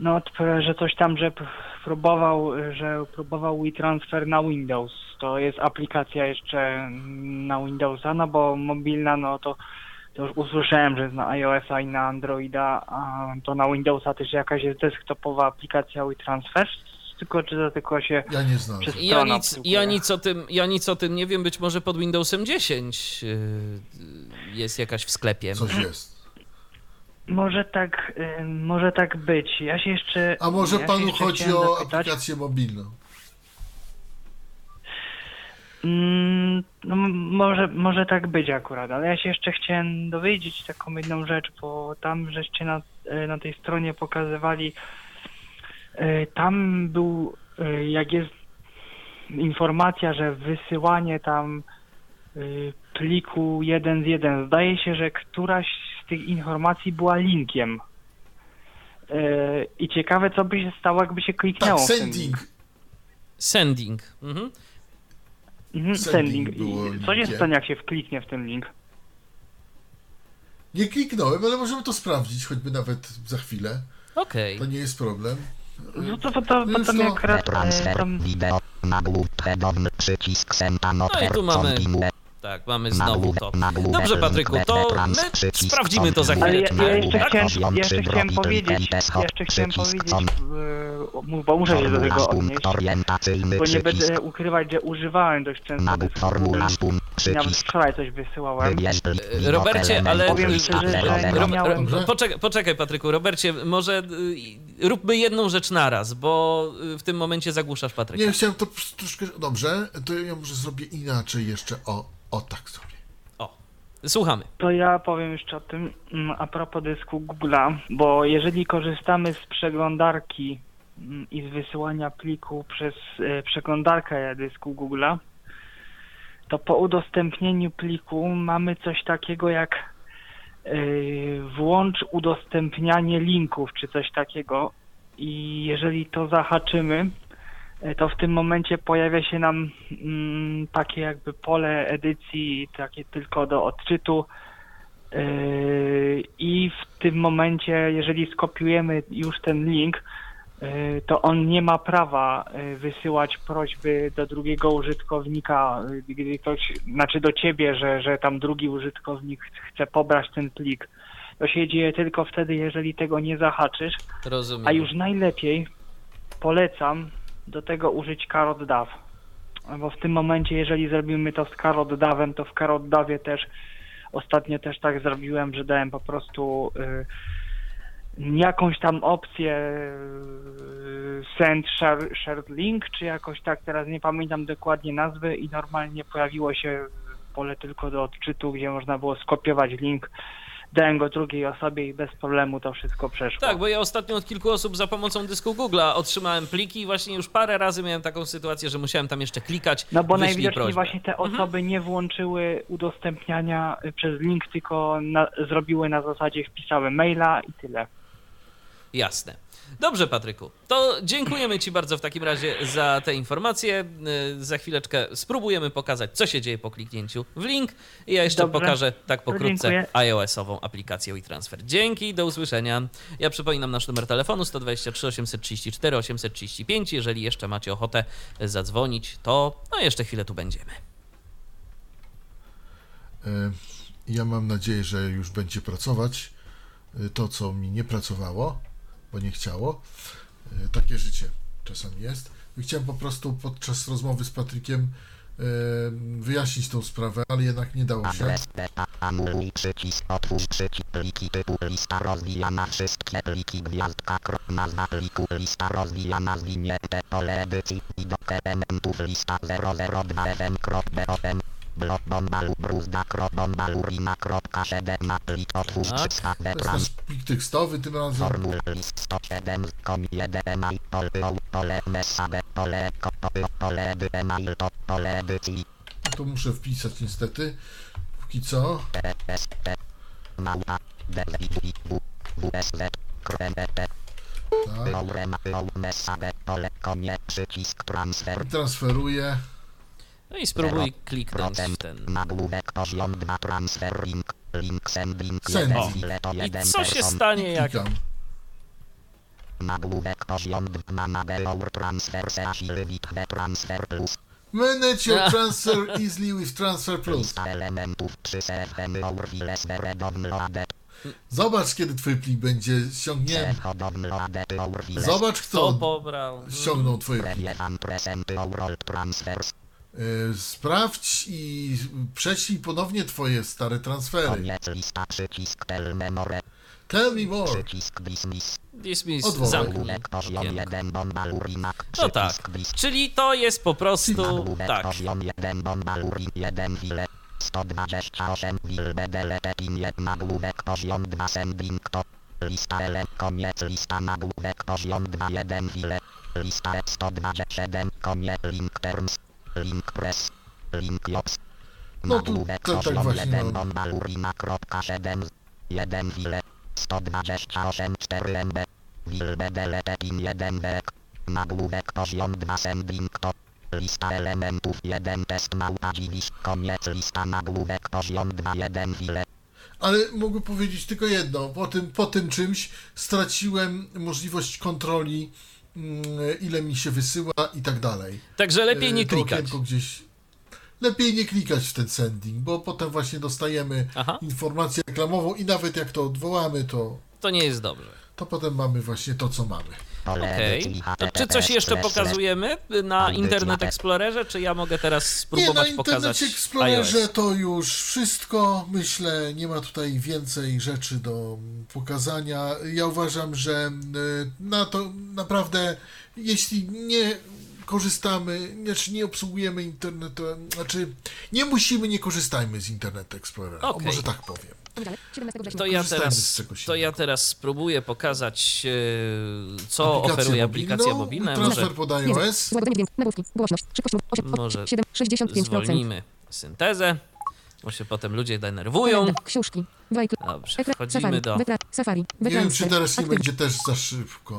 no, że coś tam, że próbował, że próbował WeTransfer na Windows. To jest aplikacja jeszcze na Windowsa, no bo mobilna, no to, to już usłyszałem, że jest na iOS-a i na Androida, a to na Windowsa też jakaś jest desktopowa aplikacja WeTransfer, tylko czy to tylko się Ja nie znam. przez Ja nic, ja, nic o tym, ja nic o tym nie wiem, być może pod Windowsem 10 yy, jest jakaś w sklepie. Coś jest. Może tak, y, może tak być. Ja się jeszcze. A może ja panu chodzi o zapytać. aplikację mobilną? Mm, No, może, może tak być akurat, ale ja się jeszcze chciałem dowiedzieć taką jedną rzecz, bo tam żeście na, e, na tej stronie pokazywali, e, tam był, e, jak jest informacja, że wysyłanie tam e, pliku jeden z jeden, zdaje się, że któraś z tych informacji była linkiem. E, I ciekawe, co by się stało, jakby się kliknęło Tak, sending. Sending. Mhm. Mhm, Sending sending. co się stanie, jak się wkliknie w ten link? Nie kliknąłem, ale możemy to sprawdzić, choćby nawet za chwilę. Okej. To nie jest problem. No to, to, no, akurat e, Transfer wideo. Przycisk send No i tu mamy-. Tak, mamy znowu to. Dobrze, Patryku, to my sprawdzimy to za ale ja, chwileczkę. ja jeszcze Tak? chciałem, jeszcze chciałem powiedzieć, jeszcze chciałem powiedzieć, e, bo muszę się do tego odnieść, bo nie będę ukrywać, że używałem dość często tych nawet wczoraj coś wysyłałem. E, Robercie, ale- Powiem szczerze, że nie miałem- poczekaj, poczekaj, Patryku. Robercie, może y, róbmy jedną rzecz naraz, bo y, w tym momencie zagłuszasz Patryka. Nie, chciałem to troszkę... Dobrze, to ja może zrobię inaczej jeszcze. O, o tak zrobię. O, słuchamy. To ja powiem jeszcze o tym mm, a propos dysku Google'a, bo jeżeli korzystamy z przeglądarki mm, i z wysyłania pliku przez e, przeglądarkę dysku Google'a, to po udostępnieniu pliku mamy coś takiego jak e, włącz udostępnianie linków czy coś takiego i jeżeli to zahaczymy, to w tym momencie pojawia się nam mm, takie jakby pole edycji, takie tylko do odczytu. Yy, I w tym momencie, jeżeli skopiujemy już ten link, yy, to on nie ma prawa wysyłać prośby do drugiego użytkownika, gdy ktoś, znaczy do ciebie, że, że tam drugi użytkownik chce pobrać ten plik. To się dzieje tylko wtedy, jeżeli tego nie zahaczysz. Rozumiem. A już najlepiej polecam do tego użyć Carrot Dav. Bo w tym momencie, jeżeli zrobimy to z Carrot Davem, to w Carrot Davie też ostatnio też tak zrobiłem, że dałem po prostu y, jakąś tam opcję y, send share, shared link, czy jakoś tak, teraz nie pamiętam dokładnie nazwy i normalnie pojawiło się pole tylko do odczytu, gdzie można było skopiować link. Dałem go drugiej osobie i bez problemu to wszystko przeszło. Tak, bo ja ostatnio od kilku osób za pomocą dysku Google'a otrzymałem pliki i właśnie już parę razy miałem taką sytuację, że musiałem tam jeszcze klikać. No bo najwidoczniej prośbę. właśnie te osoby nie włączyły udostępniania y, przez link, tylko na, zrobiły na zasadzie wpisały maila i tyle. Jasne. Dobrze, Patryku. To dziękujemy Ci bardzo w takim razie za te informacje. Yy, Za chwileczkę spróbujemy pokazać, co się dzieje po kliknięciu w link. I ja jeszcze Dobrze. pokażę tak pokrótce iOS-ową aplikację WeTransfer. Dzięki, do usłyszenia. Ja przypominam nasz numer telefonu 123 834 835. Jeżeli jeszcze macie ochotę zadzwonić, to no jeszcze chwilę tu będziemy. E, Ja mam nadzieję, że już będzie pracować e, to, co mi nie pracowało, bo nie chciało. E, Takie życie czasami jest. I Chciałem po prostu podczas rozmowy z Patrykiem e, wyjaśnić tą sprawę, ale jednak nie dało się. Anuluj przycisk otwórz przycisk pliki typu lista rozwijana wszystkie pliki gwiazdka krok nazwa pliku lista rozwijana zwinięte pole edycji i do elementów lista 002 fm krok bofm blok bomba bruzda krok bomba lurina kropka 7 na plik otwórz Tak. przycisk To jest trans nasz plik tekstowy tym razem. Formul list 107 kom 1 mail pole pole message pole ko- pole pole edy mail to pole edycji To muszę wpisać niestety. Póki co. Małpa DZW WSZ KRMP Tak. Low Transferuję. No i spróbuj kliknąć ten. nagłówek poziom 2 transfer link link sending Send. jeden O. ile to I co się stanie, jak nagłówek poziom 2 na Belour transfer seasily with the transfer plus Manage your transfer easily with Transfer Plus. lista elementów 3 CFM Lour Viles Downloaded Zobacz, kiedy twój plik będzie ściągnięty. Zobacz, kto kto pobrał. ściągnął twoje pliki. E, Sprawdź i prześlij ponownie twoje stare transfery. Koniec lista przycisk tel memore Tell me more. przycisk dismiss. Dismiss, Odwołaj. zamknij. Nagłówek poziom okienko. 1 bomba lurinak No tak, czyli to jest po prostu tak. poziom 1 bomba lurin 1 wile. 128 wil bedele pin 1 nagłówek poziom 2 sending to lista ele koniec. Lista nagłówek poziom 2 1 wile. Lista 127 koniec. Link terms link press link jops No tu to tak właśnie 1 no. bomba lurina kropka 7 1 wile 128 4 MB Wil bedele pin 1 wek Nagłówek poziom 2 sending to Lista elementów 1 test małpa dziwisz Koniec lista nagłówek poziom 2 1 wile Ale mogę powiedzieć tylko jedno. Po tym, po tym czymś straciłem możliwość kontroli, ile mi się wysyła i tak dalej. Także lepiej nie E, to klikać. gdzieś. Lepiej nie klikać w ten sending, bo potem właśnie dostajemy Aha. informację reklamową i nawet jak to odwołamy, to, To nie jest dobrze. to potem mamy właśnie to, co mamy. Okej. To czy coś jeszcze pokazujemy na Internet Explorerze, czy ja mogę teraz Nie, na spróbować pokazać Internecie Explorerze iOS? to już wszystko. Myślę, nie ma tutaj więcej rzeczy do pokazania. Ja uważam, że y, na to naprawdę, jeśli nie korzystamy, znaczy nie obsługujemy internetu, znaczy nie musimy, nie korzystajmy z Internet Explorera. O, Okej. może tak powiem. To ja, teraz, to ja teraz spróbuję pokazać, e, co Aplikację oferuje aplikacja mobilna. Transfer Może pod iOS. Złagodzenie dźwięku, nagłówki, głośność, szybkość, 8, Może 7, 65%. zwolnimy syntezę. bo się potem ludzie denerwują. Książki. Dobrze, wchodzimy Safari. do... Safari. Nie wiem, czy teraz nie będzie też za szybko.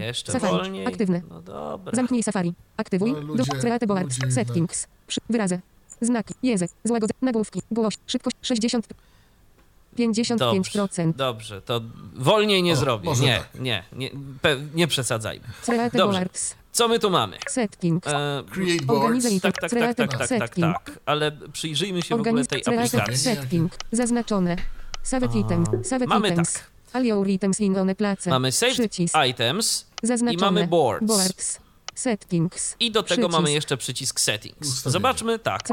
Jeszcze Safari. wolniej. Aktywne. No dobra. Zamknij Safari. Aktywuj. Ludzie- do Create Settings. Wyrazy. Znaki. Język. Złagodzę. Nagłówki. Głoś. Szybkość 60. 55%. Dobrze, to wolniej nie O, zrobię. Nie, tak. nie, nie, pe, nie przesadzajmy. Create Dobrze. Boards. Co my tu mamy? Settings. E, Create boards. Tak, tak, tak, tak, tak, tak, setting. tak, ale przyjrzyjmy się w ogóle Organiz tej aplikacji. Setting. Zaznaczone. Save items. Save Mamy items. tak. Items in one place. Mamy saved Przycisk. items Zaznaczone. i mamy boards. Boards. Settings. i do tego Przycisk. mamy jeszcze przycisk settings. Ustawienia. Zobaczmy tak.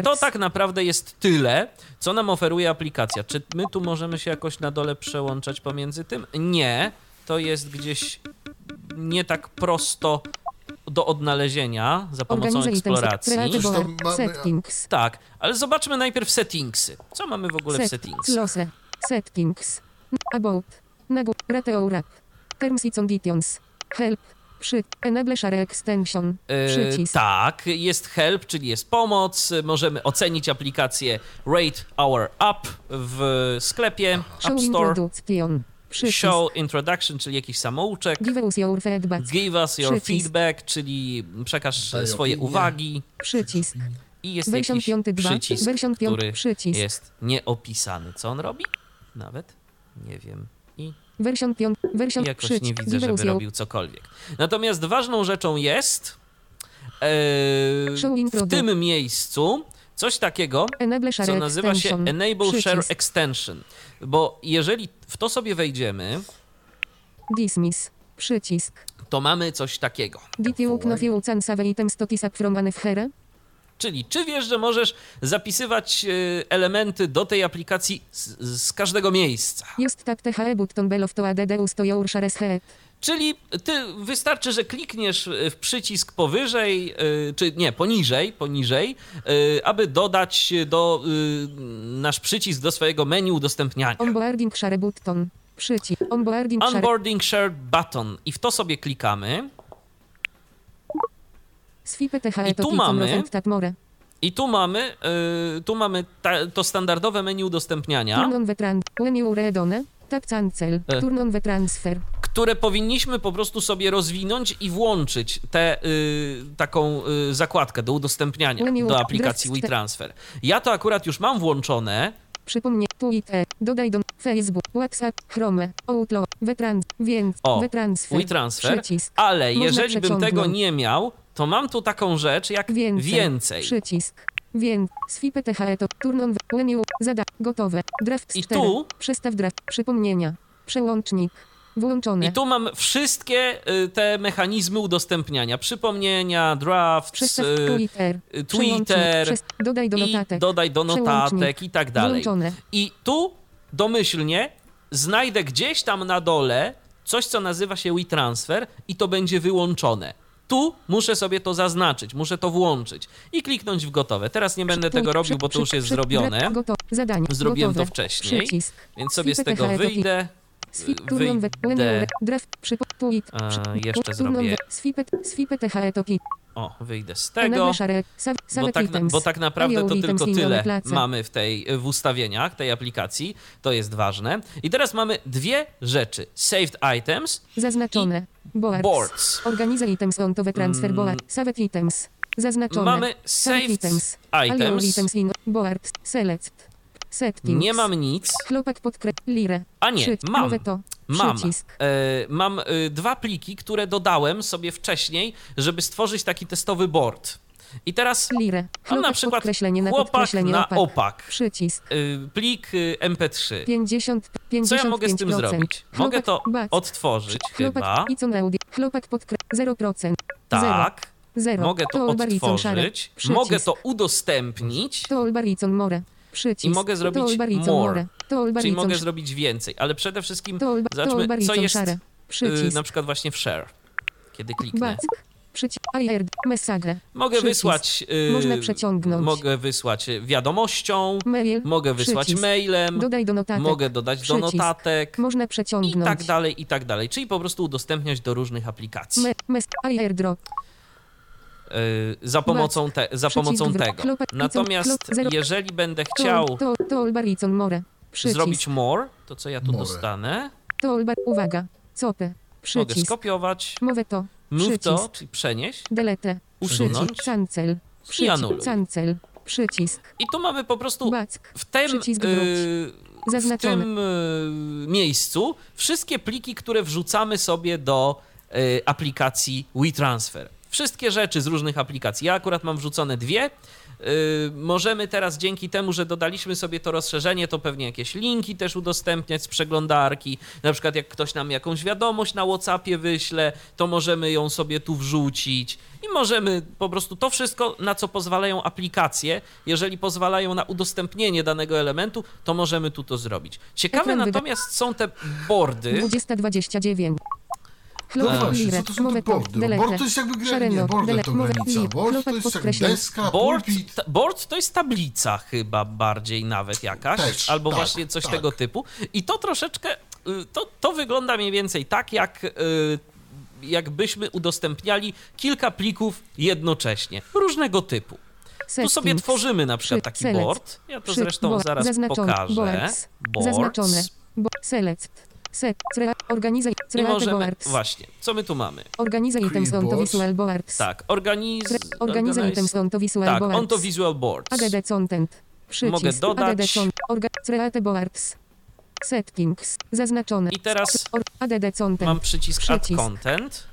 I to tak naprawdę jest tyle, co nam oferuje aplikacja. Czy my tu możemy się jakoś na dole przełączać pomiędzy tym? Nie. To jest gdzieś nie tak prosto do odnalezienia za pomocą eksploracji. Settings. Tak, ale zobaczmy najpierw settingsy. Co mamy w ogóle w Set. settings? Close. Settings. About. Nagł. Reteorap. Terms and conditions. Help. Przy. Enable share extension. E, Przycisk. tak, jest help, czyli jest pomoc. Możemy ocenić aplikację Rate Our App w sklepie Show App Store. Przycisk. Show Introduction, czyli jakiś samouczek. Give us your feedback. Give us your Przycisk. feedback, czyli przekaż Daj swoje opinię. uwagi. Przycisk. I jest Version jakiś 5.2. przycisk, Version 5. który Przycisk. jest nieopisany. Co on robi? Nawet nie wiem. I Version 5. Version jakoś przycisk. nie widzę, żeby robił cokolwiek. Natomiast ważną rzeczą jest Show w tym miejscu coś takiego, co nazywa się. Enable Przycisk. Share Extension. Bo jeżeli w to sobie wejdziemy, Dismiss. Przycisk. to mamy coś takiego. Did you know you can save items to from here? Czyli czy wiesz, że możesz zapisywać e, elementy do tej aplikacji z, z każdego miejsca? Jest tak THE button below to add to your shares head. Czyli ty wystarczy, że klikniesz e, w przycisk powyżej, e, czy nie, poniżej, poniżej, aby dodać do nasz przycisk do swojego menu udostępniania. Onboarding share button. Przycisk. Onboarding share. Onboarding Share Button i w to sobie klikamy I to tu key mamy- i tu mamy, e, tu mamy ta, to standardowe menu udostępniania. E. Które powinniśmy po prostu sobie rozwinąć i włączyć tę y, taką y, zakładkę do udostępniania do aplikacji WeTransfer. Ja to akurat już mam włączone, Przypomnij. Twitter. Dodaj do Facebook. WhatsApp. Chrome. Outlook. Wetrans. Więc. O, Wetransfer. WeTransfer, Przycisk. ale jeżeli bym tego nie miał, to mam tu taką rzecz jak Więcej. więcej. Przycisk. Więc. Swipe THE to. Turn on. the- When you. Zada. Gotowe. Draft I 4. tu- Przestaw draft. Przypomnienia. Przełącznik. Włączone. I tu mam wszystkie y, te mechanizmy udostępniania. Przypomnienia, drafts, Przestaw y, Twitter. y. Twitter Dodaj do i notatek. dodaj do notatek i tak dalej. Włączone. I tu domyślnie znajdę gdzieś tam na dole coś, co nazywa się WeTransfer i to będzie wyłączone. Tu muszę sobie to zaznaczyć, muszę to włączyć i kliknąć w gotowe. Teraz nie będę tego robił, bo to już jest zrobione. Zrobiłem to wcześniej. Więc sobie z tego wyjdę. Wyjdę. A, jeszcze zrobię- O, wyjdę z tego. Bo tak, bo tak naprawdę to tylko tyle mamy w tej w ustawieniach tej aplikacji. To jest ważne. I teraz mamy dwie rzeczy: saved items, Zaznaczone. Boards. boards. Organize items on to transfer Mm. board. Save items. Zaznaczone. Mamy Save saved items. Items. boards. Select. Nie mam nic. Chlopak podkre... Lirę. A nie, Przycisk. mam. To. Mam. E, mam e, dwa pliki, które dodałem sobie wcześniej, żeby stworzyć taki testowy board. I teraz Lirę. mam na przykład chłopak na opak. opak. Przycisk. E, plik e, MP3. 50, 55%. Co ja mogę z tym zrobić? Mogę to odtworzyć chyba. Chlopak Audi. Chlopak podkre... 0%. Tak. Zero. Mogę to. Przycisk. Mogę to udostępnić. To more. Przycisk. I mogę zrobić more. Czyli mogę zrobić więcej, ale przede wszystkim zobaczmy, co jest y, na przykład właśnie w share, kiedy kliknę. Mogę wysłać. y, Można przeciągnąć. Mogę wysłać wiadomością, Mail. mogę wysłać Przycisk. mailem, Dodaj do notatek. mogę dodać do Przycisk. notatek Można i przeciągnąć. tak dalej, i tak dalej. Czyli po prostu udostępniać do różnych aplikacji. Me, mes, airdrop. Za pomocą, te, za pomocą tego. Natomiast jeżeli będę To, chciał to, to zrobić more, to co ja tu dostanę? To. Uwaga. Copy. Mogę Przycisk. skopiować, Mowę to. move Przycisk. to, czyli przenieść Delete. Usunąć. Przycisk. Cancel. i anuluj. Cancel. Przycisk. I tu mamy po prostu w tym, y, w tym y, miejscu wszystkie pliki, które wrzucamy sobie do y, aplikacji WeTransfer. Wszystkie rzeczy z różnych aplikacji. Ja akurat mam wrzucone dwie. Y, możemy teraz dzięki temu, że dodaliśmy sobie to rozszerzenie, to pewnie jakieś linki też udostępniać z przeglądarki. Na przykład jak ktoś nam jakąś wiadomość na WhatsAppie wyśle, to możemy ją sobie tu wrzucić i możemy po prostu to wszystko, na co pozwalają aplikacje, jeżeli pozwalają na udostępnienie danego elementu, to możemy tu to zrobić. Ciekawe natomiast są te boardy. 2029. No Chlop, właśnie, co to są te bordy? Board to jest jakby gra... Nie, Szareno, board delete, to granica. lip, Board to jest jak deska, Board, pulpit. ta- board to jest tablica chyba bardziej nawet jakaś, Też, albo tak, właśnie coś tak. tego typu. I to troszeczkę, y, to, to wygląda mniej więcej tak, jak y, jakbyśmy udostępniali kilka plików jednocześnie, różnego typu. Tu sobie tworzymy na przykład Przy- taki board. Ja to zresztą zaraz pokażę. Boards. Zaznaczone. Select. Set. Crea, organizaj. I Create możemy, boards. właśnie, co my tu mamy? Organizaj items on to visual boards. Tak, organiz... Cre- Organizaj items on to visual Tak, boards. on to visual boards. ADD content. Przycisk. Mogę dodać. ADD content. Orga, create boards. Settings. Zaznaczone. I teraz Or, ADD content. mam przycisk add Przycisk. content.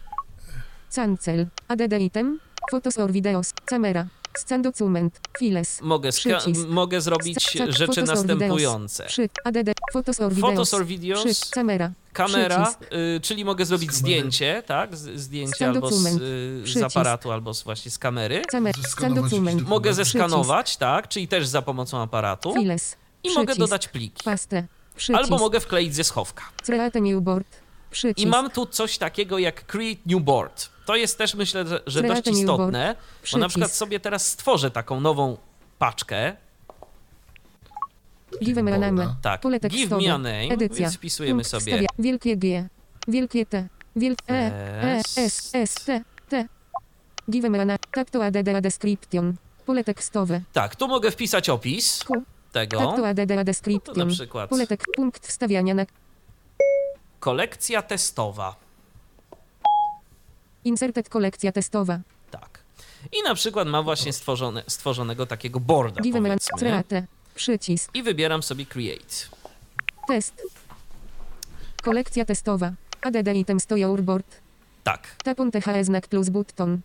Cancel. ADD item. Photos or videos. Camera. Scan document. Files. Mogę, ska- Przycisk. mogę zrobić Sca- rzeczy następujące. Przy, ADD. Photos or videos. Photos or videos, Przy, camera. kamera, Przycisk. y, czyli mogę zrobić zdjęcie, tak? Z, zdjęcie Scan albo z, y, z Przycisk. aparatu, albo z, właśnie z kamery. Camer. Scan Zeskanować Mogę Przycisk. zeskanować, tak? Czyli też za pomocą aparatu. Files. I mogę Przycisk. dodać pliki. Pastę. Przycisk. Albo mogę wkleić ze schowka. Create new board. Przycisk. I mam tu coś takiego jak Create New Board. To jest też myślę, że, że dość istotne, bo na przykład sobie teraz stworzę taką nową paczkę. Give me a name. Tak, Pole give me a name, Edycja. więc wpisujemy Punkt sobie wstawia. Wielkie G. Wielkie T. Wielkie E. E. S. S. S. T. T. Give me a name. Tak to add a description. Pole tekstowe. Tak, tu mogę wpisać opis Q. tego. Tak to add a To na description. przykład Pole tek. Punkt wstawiania na kolekcja testowa. inserted kolekcja testowa. Tak. I na przykład mam właśnie stworzone, stworzonego takiego boarda, create. Przycisk. I wybieram sobie create. Test. Kolekcja testowa. ADD item to your board. Tak. Tap on THS znak plus button.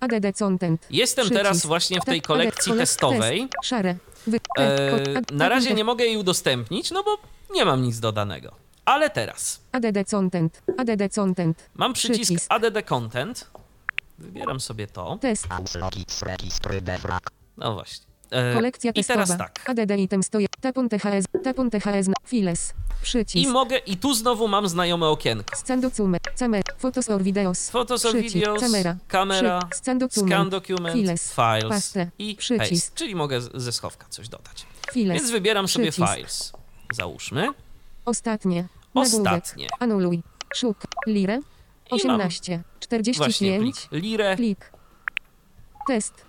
ADD content. Jestem Przycisk. teraz właśnie w tej Tak, kolekcji ADD testowej. Test. Szare. Wy, E, ko- na razie ADD nie mogę jej udostępnić, no bo nie mam nic dodanego. Ale teraz ADD content. ADD content. mam przycisk, Przycisk. ADD Content. Wybieram sobie to. Test. No właśnie. E, Kolekcja I testowa. teraz tak. ADD item stoje. Tapon THS. Tapon THS. Files. I Przycisk. mogę, i tu znowu mam znajome okienko. Scan document. Camer. Photos or videos. Photos or Przycisk. videos, Kamera. kamera, Przy- Scan document. scan document, Files. files Pastę. i Przycisk. paste, czyli mogę ze schowka coś dodać. Files. Więc wybieram sobie Przycisk. files. Załóżmy. Ostatnie. Nagłówek. Ostatnie. Anuluj. Szuk. Lirę. I mam 18. Właśnie 45. plik lirę Klik. Test.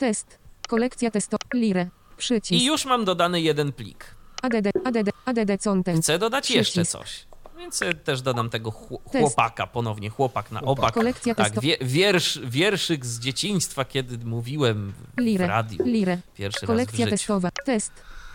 Test. Kolekcja testo. Lirę. Przycisk. i już mam dodany jeden plik. ADD. ADD. ADD content. Chcę dodać jeszcze Przycisk. coś. Więc też dodam tego Test. chłopaka ponownie, chłopak na Chłopak. opak. Kolekcja Tak, wie, wiersz, wierszyk z dzieciństwa, kiedy mówiłem w Lirę. radiu Lirę. pierwszy raz w Kolekcja życiu. testowa. Test.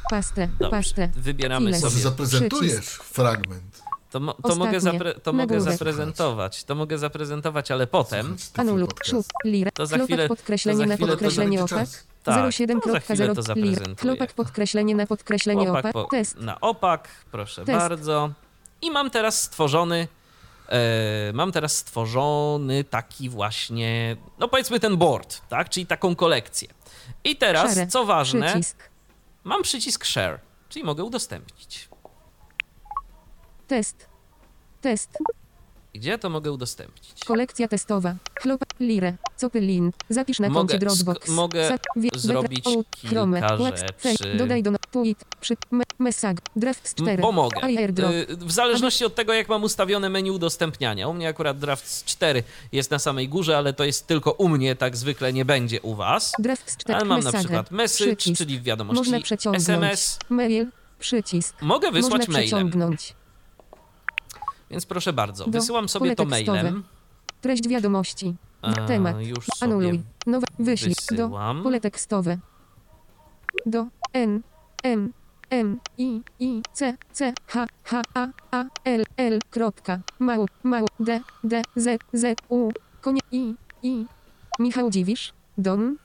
Pastę. Dobrze, Pastę. wybieramy Files. Sobie. zaprezentujesz fragment. To, mo, to, mogę, zapre, to mogę Nagłówek. zaprezentować. To mogę zaprezentować, ale potem. Podcast. Szuk. Lirę. To za chwilę- podkreślenie to za na chwilę to podkreślenie opak. czas. Tak, to za 07.0 chwilę to lir. zaprezentuję. Chłopak podkreślenie na podkreślenie opak. po, Test. na opak, proszę Test. bardzo. I mam teraz stworzony. E, mam teraz stworzony taki właśnie, no powiedzmy ten board, tak? Czyli taką kolekcję. I teraz, Share. co ważne, Przycisk. Mam przycisk share, czyli mogę udostępnić. Test. Test. Gdzie to mogę udostępnić? Kolekcja testowa. Chlop, lirę, copylin. Zapisz na Mogę koncie Dropbox. mogę zrobić kilka rzeczy. Dodaj do no- tweet, przy, me, mesag, draft 4. Pomogę. Y, W zależności od tego, jak mam ustawione menu udostępniania. U mnie akurat Draft 4 jest na samej górze, ale to jest tylko u mnie, tak zwykle nie będzie u was. Draft 4. Ale mam na przykład message, przycisk. czyli w wiadomości Można. SMS. Mail, przycisk. Mogę wysłać Można mailem. Więc proszę bardzo, Do- wysyłam sobie to tekstowe. mailem. Treść wiadomości. A, Temat. już Anuluj. Nowa. Wyślij. Do. Pole tekstowe. Do. N. M. M. I. I. C. C. H. H. A. A. L. L. Kropka. Mał. Mał. D. D. Z. Z. U. Konie. I. I. Michał Dziwisz. Dom.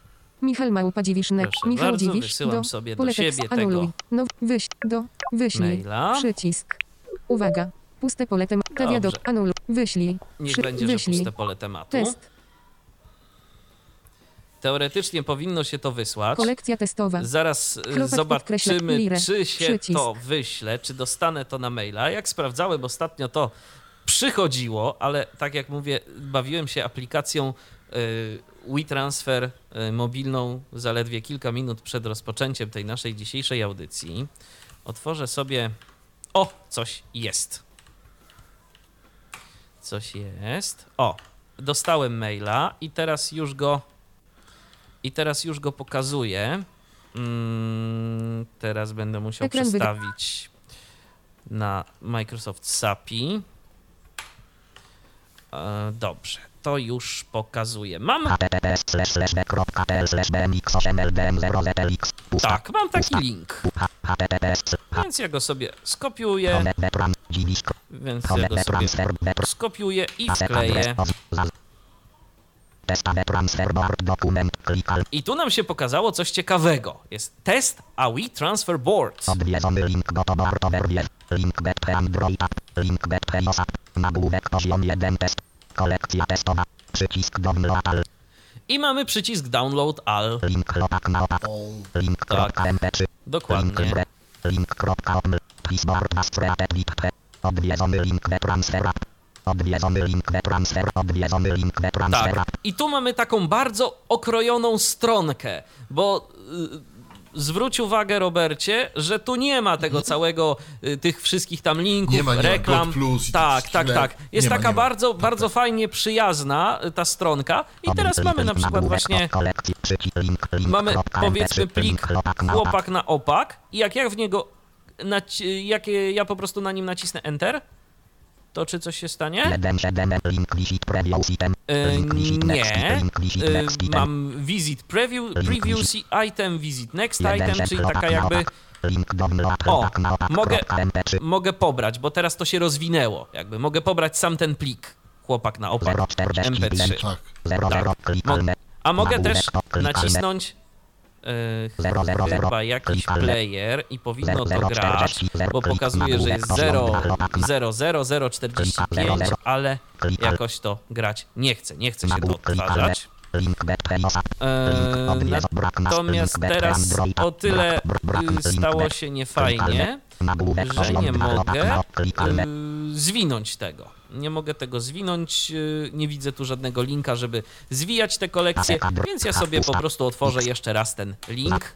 Michał Małpa Dziwisz. Net. Proszę Michał bardzo, Dziwisz. wysyłam do. sobie do siebie tekst- tego Anuluj. No. Wyś. Do. Wyślij. maila. Przycisk. Uwaga. Puste pole tem. Ta Dobrze. wiadom. Anuluj. Wyślij. Niech Przy- będzie, że wyślij. puste pole tematu. Test. Teoretycznie powinno się to wysłać. Kolekcja testowa. Zaraz y, zobaczymy, lirę. czy się Przycisk. to wyśle, czy dostanę to na maila. Jak sprawdzałem ostatnio, to przychodziło, ale tak jak mówię, bawiłem się aplikacją y, WeTransfer y, mobilną zaledwie kilka minut przed rozpoczęciem tej naszej dzisiejszej audycji. Otworzę sobie. O, coś jest. Coś jest. O, dostałem maila i teraz już go i teraz już go pokazuję. Mm, teraz będę musiał Ekran przestawić na Microsoft SAPI. E, dobrze, to już pokazuję. Mam, https slash slash b.pl slash bmx 8 ldm 0 zlx pusta tak, mam taki link, więc ja go sobie skopiuję, więc ja go sobie skopiuję i wkleję. I tu nam się pokazało coś ciekawego. Jest test a WeTransfer Boards. odwiedzony link overview link betp android link betp osap nagłówek poziom 1 test kolekcja testowa przycisk download all I mamy przycisk Download All. link chłopak na opak link Tak. kropka mp3 Link Dokładnie. Link kropka oml. Plisboard was created lip p. Odwiedzony link we transfer app. Odwiedzony link we transfer. Odwiedzony link we transfer Tak. app. I tu mamy taką bardzo okrojoną stronkę, bo y, zwróć uwagę, Robercie, że tu nie ma tego całego, y, tych wszystkich tam linków, Nie ma, nie ma, reklam. God Plus tak, tak, źle. tak. Jest Nie ma, taka ma. bardzo, Tak, bardzo tak. fajnie przyjazna y, ta stronka. I teraz mamy na przykład właśnie mamy powiedzmy mp3. plik chłopak na opak. i jak ja w niego, jak ja po prostu na nim nacisnę Enter, to czy coś się stanie? 1 7 link visit preview item. E, Link visit next nie, E, mam visit preview, Link preview visit. item, visit next item, czyli taka jakby O, mogę- kropka mp3. mogę pobrać, bo teraz to się rozwinęło, jakby mogę pobrać sam ten plik, chłopak na opak, 045. MP3. Tak. 0 Tak. 0 klikalne. A mogę też nacisnąć e, chyba jakiś player i powinno to grać, 40, zero, bo pokazuje, że jest nagłówek, 0, poziom, chłopak na- 0, 0, 0, 45, zero. ale jakoś to grać nie chce, nie chce się to odtwarzać. Eee, nas. Natomiast teraz o tyle y, stało się niefajnie, że nie mogę y, zwinąć tego. Nie mogę tego zwinąć, y, nie widzę tu żadnego linka, żeby zwijać te kolekcje, więc ja sobie po prostu otworzę jeszcze raz ten link,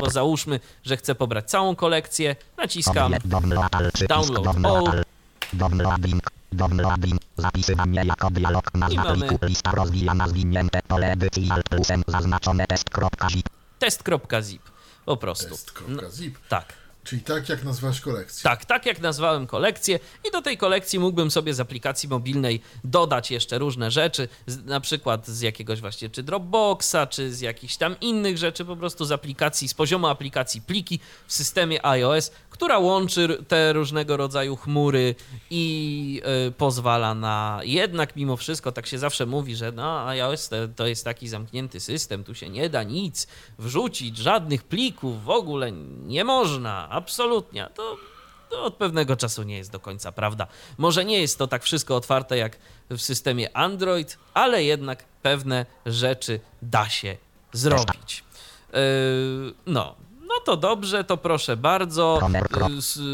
bo załóżmy, że chcę pobrać całą kolekcję, naciskam download all, przycisk download download all. all. Download link. Download link. Zapisywanie jako dialog. Nazwa mamy- pliku. Lista rozwijana. Zwinięte pole edycji alt plusem. Zaznaczone test.zip. test.zip. Po prostu. No, Test.zip. tak. Czyli tak jak nazwasz kolekcję. Tak, tak jak nazwałem kolekcję. I do tej kolekcji mógłbym sobie z aplikacji mobilnej dodać jeszcze różne rzeczy, na przykład z jakiegoś właśnie czy Dropboxa, czy z jakichś tam innych rzeczy, po prostu z aplikacji, z poziomu aplikacji pliki w systemie iOS, która łączy te różnego rodzaju chmury i y, pozwala na jednak mimo wszystko, tak się zawsze mówi, że no iOS to, to jest taki zamknięty system, tu się nie da nic wrzucić, żadnych plików w ogóle nie można, absolutnie. To to od pewnego czasu nie jest do końca prawda. Może nie jest to tak wszystko otwarte jak w systemie Android, ale jednak pewne rzeczy da się zrobić. Yy, no, no to dobrze, to proszę bardzo.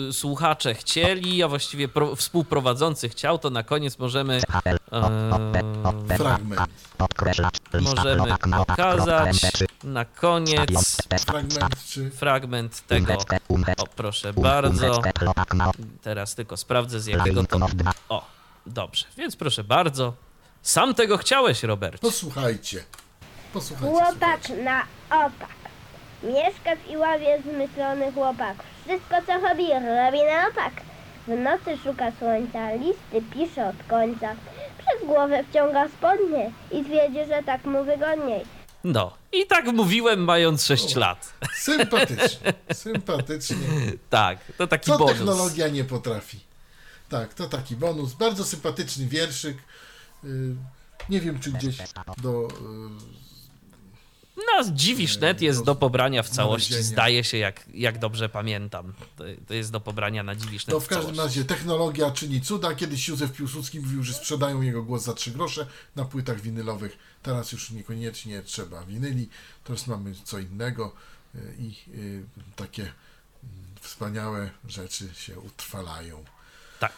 Y, Słuchacze chcieli, a właściwie pro, współprowadzący chciał, to na koniec możemy e, Fragment. Podkreślacz. Lista możemy Polak małpa pokazać kropka MP3. na koniec Fragment czy... fragment tego. O, proszę bardzo. Teraz tylko sprawdzę z jakiego to. O, dobrze, więc proszę bardzo. Sam tego chciałeś, Robert. Posłuchajcie. Posłuchajcie. Chłopak na opak. Mieszka w Iławie zmyślony chłopak. Wszystko co robi, robi na opak. W nocy szuka słońca, listy pisze od końca. Przez głowę wciąga spodnie i twierdzi, że tak mu wygodniej. No, i tak mówiłem, mając 6 lat. Sympatycznie. Sympatycznie. Tak, to taki Co bonus. technologia nie potrafi. Tak, to taki bonus. Bardzo sympatyczny wierszyk. Y, Nie wiem, czy gdzieś do... No, Dziwisz.net jest do pobrania w całości, zdaje się, jak, jak dobrze pamiętam. To, to jest do pobrania na Dziwisz.net To w w każdym całości. razie technologia czyni cuda. Kiedyś Józef Piłsudski mówił, że sprzedają jego głos za 3 grosze na płytach winylowych. Teraz już niekoniecznie trzeba winyli. Teraz mamy co innego y, i y, takie mm, wspaniałe rzeczy się utrwalają. Tak.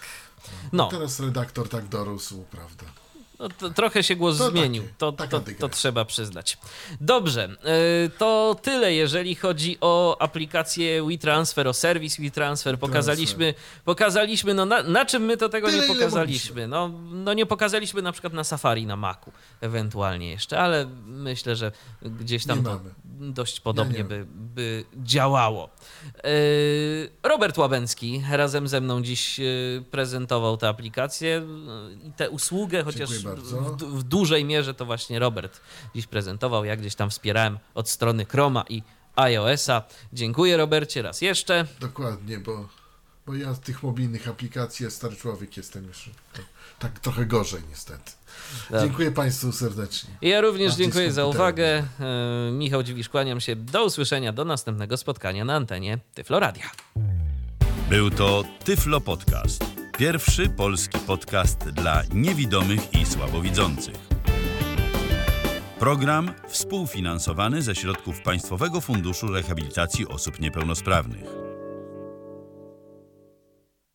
No, Teraz redaktor tak dorósł, prawda? No to trochę się głos To zmienił. takie- To, to, to trzeba przyznać. Dobrze, yy, to tyle, jeżeli chodzi o aplikację WeTransfer, o serwis WeTransfer. Pokazaliśmy, pokazaliśmy no na, na czym my to tego Tyle, nie pokazaliśmy. No, no nie pokazaliśmy na przykład na Safari, na Macu ewentualnie jeszcze, ale myślę, że gdzieś tam dość podobnie nie by, by działało. Yy, Robert Łabęcki razem ze mną dziś yy, prezentował tę aplikację yy, i tę usługę, chociaż w, w dużej mierze to właśnie Robert dziś prezentował. Ja gdzieś tam wspierałem od strony Chroma i iOS-a. Dziękuję Robercie raz jeszcze. Dokładnie, bo, bo ja z tych mobilnych aplikacji, ja stary człowiek jestem już tak, tak trochę gorzej niestety. Dobrze. Dziękuję Państwu serdecznie. I Ja również dziękuję za uwagę. Yy, Michał Dziwisz, kłaniam się. Do usłyszenia, do następnego spotkania na antenie Tyfloradia. Był to Tyflo Podcast. Pierwszy polski podcast dla niewidomych i słabowidzących. Program współfinansowany ze środków Państwowego Funduszu Rehabilitacji Osób Niepełnosprawnych.